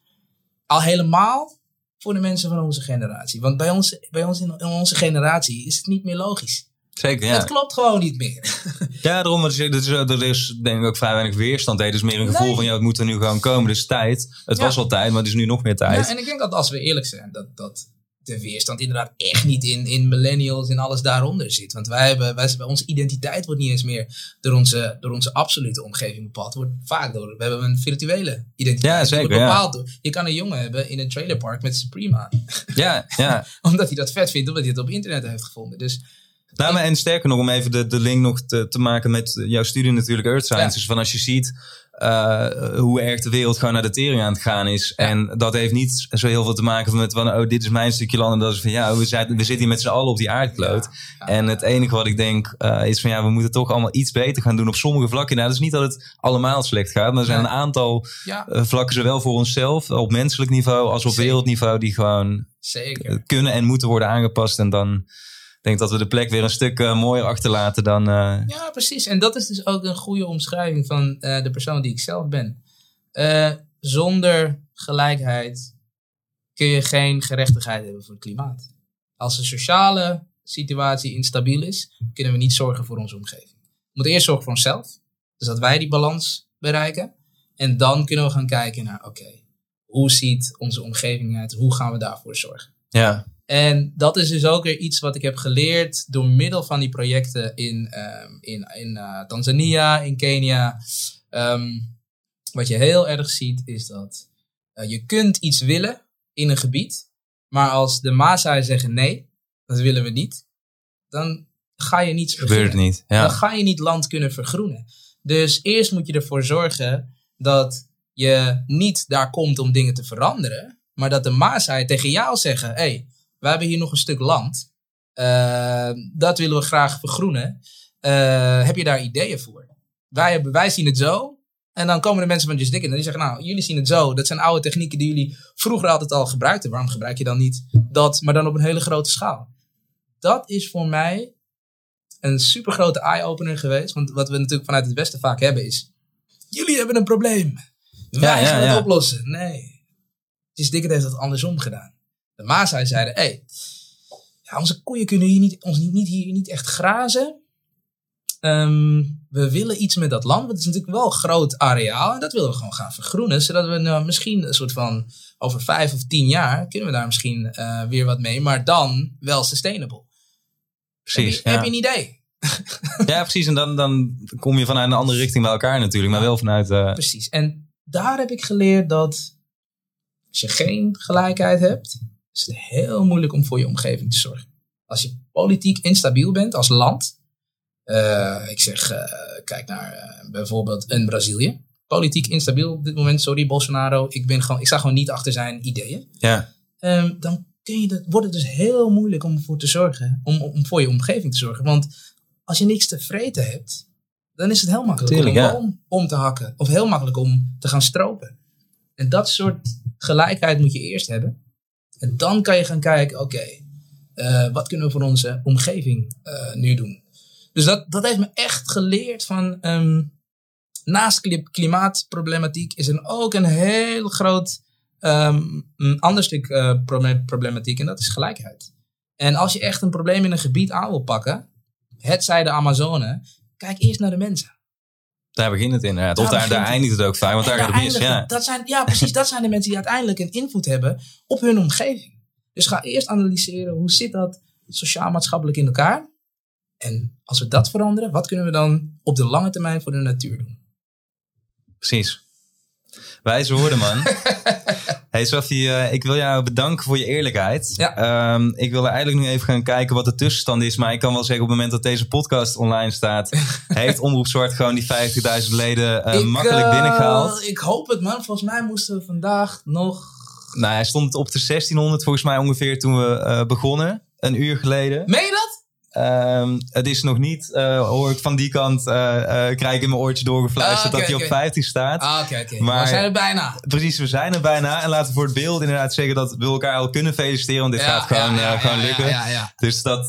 Al helemaal voor de mensen van onze generatie. Want bij ons, bij ons in onze generatie is het niet meer logisch. Zeker, ja. Het klopt gewoon niet meer. (laughs) ja, daarom is, er is, er is denk ik ook vrij weinig weerstand. Het is meer een gevoel van, ja, het moet er nu gewoon komen. Dus tijd. Het was al tijd, maar het is nu nog meer tijd. Ja, en ik denk dat als we eerlijk zijn, dat, dat de weerstand inderdaad echt niet in, in millennials en alles daaronder zit. Want wij hebben, wij, onze identiteit wordt niet eens meer door onze, door onze absolute omgeving bepaald. wordt vaak door, we hebben een virtuele identiteit. Ja, zeker. bepaald door, je kan een jongen hebben in een trailerpark met Supreme aan. Ja, ja. (laughs) omdat hij dat vet vindt, omdat hij het op internet heeft gevonden. Dus nou, maar en sterker nog, om even de, de link nog te, te maken met jouw studie natuurlijk, Earth Science. Ja. van als je ziet uh, hoe erg de wereld gewoon naar de tering aan het gaan is. Ja. En dat heeft niet zo heel veel te maken met van, oh, dit is mijn stukje land. En dat is van, ja, we, zijn, we zitten hier met z'n allen op die aardkloot. Ja. En het enige wat ik denk uh, is van, ja, we moeten toch allemaal iets beter gaan doen op sommige vlakken. Nou, dat is niet dat het allemaal slecht gaat. Maar er zijn een aantal uh, vlakken, zowel voor onszelf, op menselijk niveau, als op Zeker. wereldniveau, die gewoon Zeker. kunnen en moeten worden aangepast. En dan denk dat we de plek weer een stuk uh, mooier achterlaten dan. Uh... Ja, precies. En dat is dus ook een goede omschrijving van uh, de persoon die ik zelf ben. zonder gelijkheid kun je geen gerechtigheid hebben voor het klimaat. Als de sociale situatie instabiel is, kunnen we niet zorgen voor onze omgeving. We moeten eerst zorgen voor onszelf. Dus dat wij die balans bereiken. En dan kunnen we gaan kijken naar, oké, okay, hoe ziet onze omgeving uit? Hoe gaan we daarvoor zorgen? Ja, en dat is dus ook weer iets wat ik heb geleerd door middel van die projecten in, um, in, in uh, Tanzania, in Kenia. Um, wat je heel erg ziet is dat uh, je kunt iets willen in een gebied, Maar als de Maasai zeggen nee, dat willen we niet, dan ga je niets Gebeurt beginnen. niet. Ja. Dan ga je niet land kunnen vergroenen. Dus eerst moet je ervoor zorgen dat je niet daar komt om dingen te veranderen. Maar dat de Maasai tegen jou zeggen: hé, hey, we hebben hier nog een stuk land. Eh, dat willen we graag vergroenen. Eh, heb je daar ideeën voor? Wij, hebben, wij zien het zo. En dan komen de mensen van Just Dick en die zeggen: Nou, jullie zien het zo. Dat zijn oude technieken die jullie vroeger altijd al gebruikten. Waarom gebruik je dan niet dat, maar dan op een hele grote schaal? Dat is voor mij een super grote eye-opener geweest. Want wat we natuurlijk vanuit het Westen vaak hebben is: Jullie hebben een probleem. Wij Ja, gaan het ja. oplossen. Nee. Just Dick heeft dat andersom gedaan. De Maasai zeiden: Hé, hey, ja, onze koeien kunnen hier niet, ons niet, niet hier niet echt grazen. Ehm, we willen iets met dat land, want het is natuurlijk wel een groot areaal. En dat willen we gewoon gaan vergroenen. Zodat we nou misschien een soort van over vijf of tien jaar kunnen we daar misschien eh, weer wat mee. Maar dan wel sustainable. Precies. heb, je, ja. heb je een idee? (laughs) ja, precies. En dan, dan kom je vanuit een andere richting bij elkaar natuurlijk. Maar wel vanuit... eh, Precies. En daar heb ik geleerd dat als je geen gelijkheid hebt, is het heel moeilijk om voor je omgeving te zorgen. Als je politiek instabiel bent als land, eh, ik zeg, eh, kijk naar eh, bijvoorbeeld een Brazilië. Politiek instabiel op dit moment, sorry Bolsonaro, ik, ben gewoon, ik sta gewoon niet achter zijn ideeën. ja. Ehm, dan kun je dat, wordt het dus heel moeilijk om voor te zorgen, om, om voor je omgeving te zorgen. Want als je niks te vreten hebt, dan is het heel makkelijk Tuurlijk, om ja. boom om te hakken. Of heel makkelijk om te gaan stropen. En dat soort gelijkheid moet je eerst hebben. En dan kan je gaan kijken, oké, eh, wat kunnen we voor onze omgeving eh, nu doen? Dus dat, dat heeft me echt geleerd van, ehm, naast kli- klimaatproblematiek is er ook een heel groot ehm, ander stuk eh, proble- problematiek en dat is gelijkheid. En als je echt een probleem in een gebied aan wil pakken, het zij de Amazone, kijk eerst naar de mensen. Daar begint het inderdaad. Of Daar daar, daar het. eindigt het ook vaak. Want daar gaat het mis. Ja. Dat zijn, ja, precies. Dat zijn de mensen die uiteindelijk een invloed hebben op hun omgeving. Dus ga eerst analyseren hoe zit dat sociaal-maatschappelijk in elkaar. En als we dat veranderen, wat kunnen we dan op de lange termijn voor de natuur doen? Precies. Wijze woorden, man. (laughs) hey Sophie, eh, ik wil jou bedanken voor je eerlijkheid. Ja. Ehm, ik wil eigenlijk nu even gaan kijken wat de tussenstand is. Maar ik kan wel zeggen, op het moment dat deze podcast online staat... (laughs) heeft Omroep Zwart gewoon die 50.000 leden eh, Ik, makkelijk eh, binnengehaald. Ik hoop het, man. Volgens mij moesten we vandaag nog. Nou, hij stond op de 1600 volgens mij ongeveer toen we begonnen. Een uur geleden. Meen Ehm, het is nog niet, eh, hoor ik van die kant, eh, krijg ik in mijn oortje doorgefluisterd Ah, dat hij op 50 staat. Ah, oké, oké. Maar- We zijn er bijna. Precies, we zijn er bijna. En laten we voor het beeld inderdaad zeggen dat we elkaar al kunnen feliciteren. Want dit Ja, gaat gewoon, ja, ja, gewoon lukken. Ja, ja, ja. Dus dat...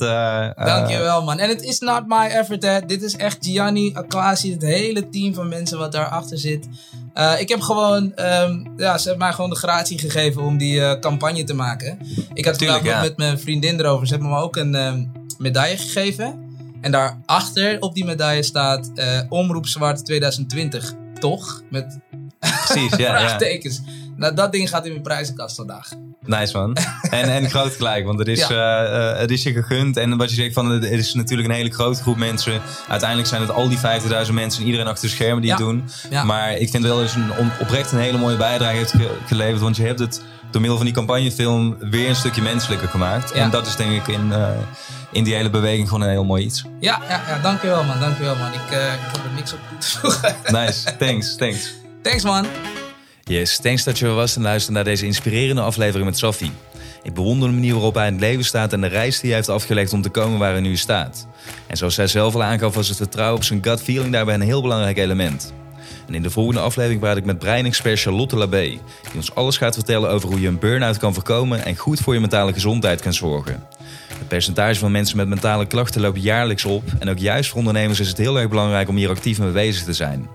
Dankjewel, man. En het is not my effort, hè. Dit is echt Gianni, Aquasi, het hele team van mensen wat daarachter zit. Eh, ik heb gewoon, ehm, ja, ze hebben mij gewoon de gratie gegeven om die eh, campagne te maken. Ik had nog ja. met mijn vriendin erover. Ze hebben me ook een ehm, medaille gegeven. En daarachter op die medaille staat eh, Omroep Zwart 2020, toch? Met Precies, ja, ja. (laughs) Nou, dat ding gaat in mijn prijzenkast vandaag. Nice man. En, en groot gelijk, want het is, Ja. eh, eh, het is je gegund. En wat je zegt, van, het is natuurlijk een hele grote groep mensen. Uiteindelijk zijn het al die 50.000 mensen en iedereen achter de schermen die Ja. het doen. Ja. Maar ik vind wel dat je een, oprecht een hele mooie bijdrage heeft ge- geleverd. Want je hebt het door middel van die campagnefilm weer een stukje menselijker gemaakt. En dat is denk ik in, eh, in die hele beweging gewoon een heel mooi iets. Ja, ja, ja, dankjewel, man. Dankjewel, man. Ik, eh, ik heb er niks op toe te voegen. Nice, thanks, thanks. Thanks, man. Yes, thanks dat je er was en luisterde naar deze inspirerende aflevering met Safi. Ik bewonder de manier waarop hij in het leven staat en de reis die hij heeft afgelegd om te komen waar hij nu staat. En zoals hij zelf al aangaf, was het vertrouwen op zijn gut feeling daarbij een heel belangrijk element. En in de volgende aflevering praat ik met brein-expert Charlotte Labé, die ons alles gaat vertellen over hoe je een burn-out kan voorkomen en goed voor je mentale gezondheid kan zorgen. Het percentage van mensen met mentale klachten loopt jaarlijks op en ook juist voor ondernemers is het heel erg belangrijk om hier actief mee bezig te zijn.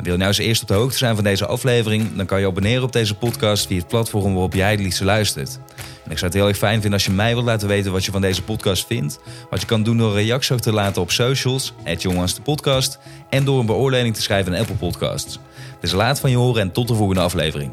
En wil je nou eens eerst op de hoogte zijn van deze aflevering, dan kan je abonneren op deze podcast via het platform waarop jij het liefst luistert. En ik zou het heel erg fijn vinden als je mij wilt laten weten wat je van deze podcast vindt. Wat je kan doen door een reactie te laten op socials, de podcast, en door een beoordeling te schrijven in Apple Podcasts. Dus laat van je horen en tot de volgende aflevering.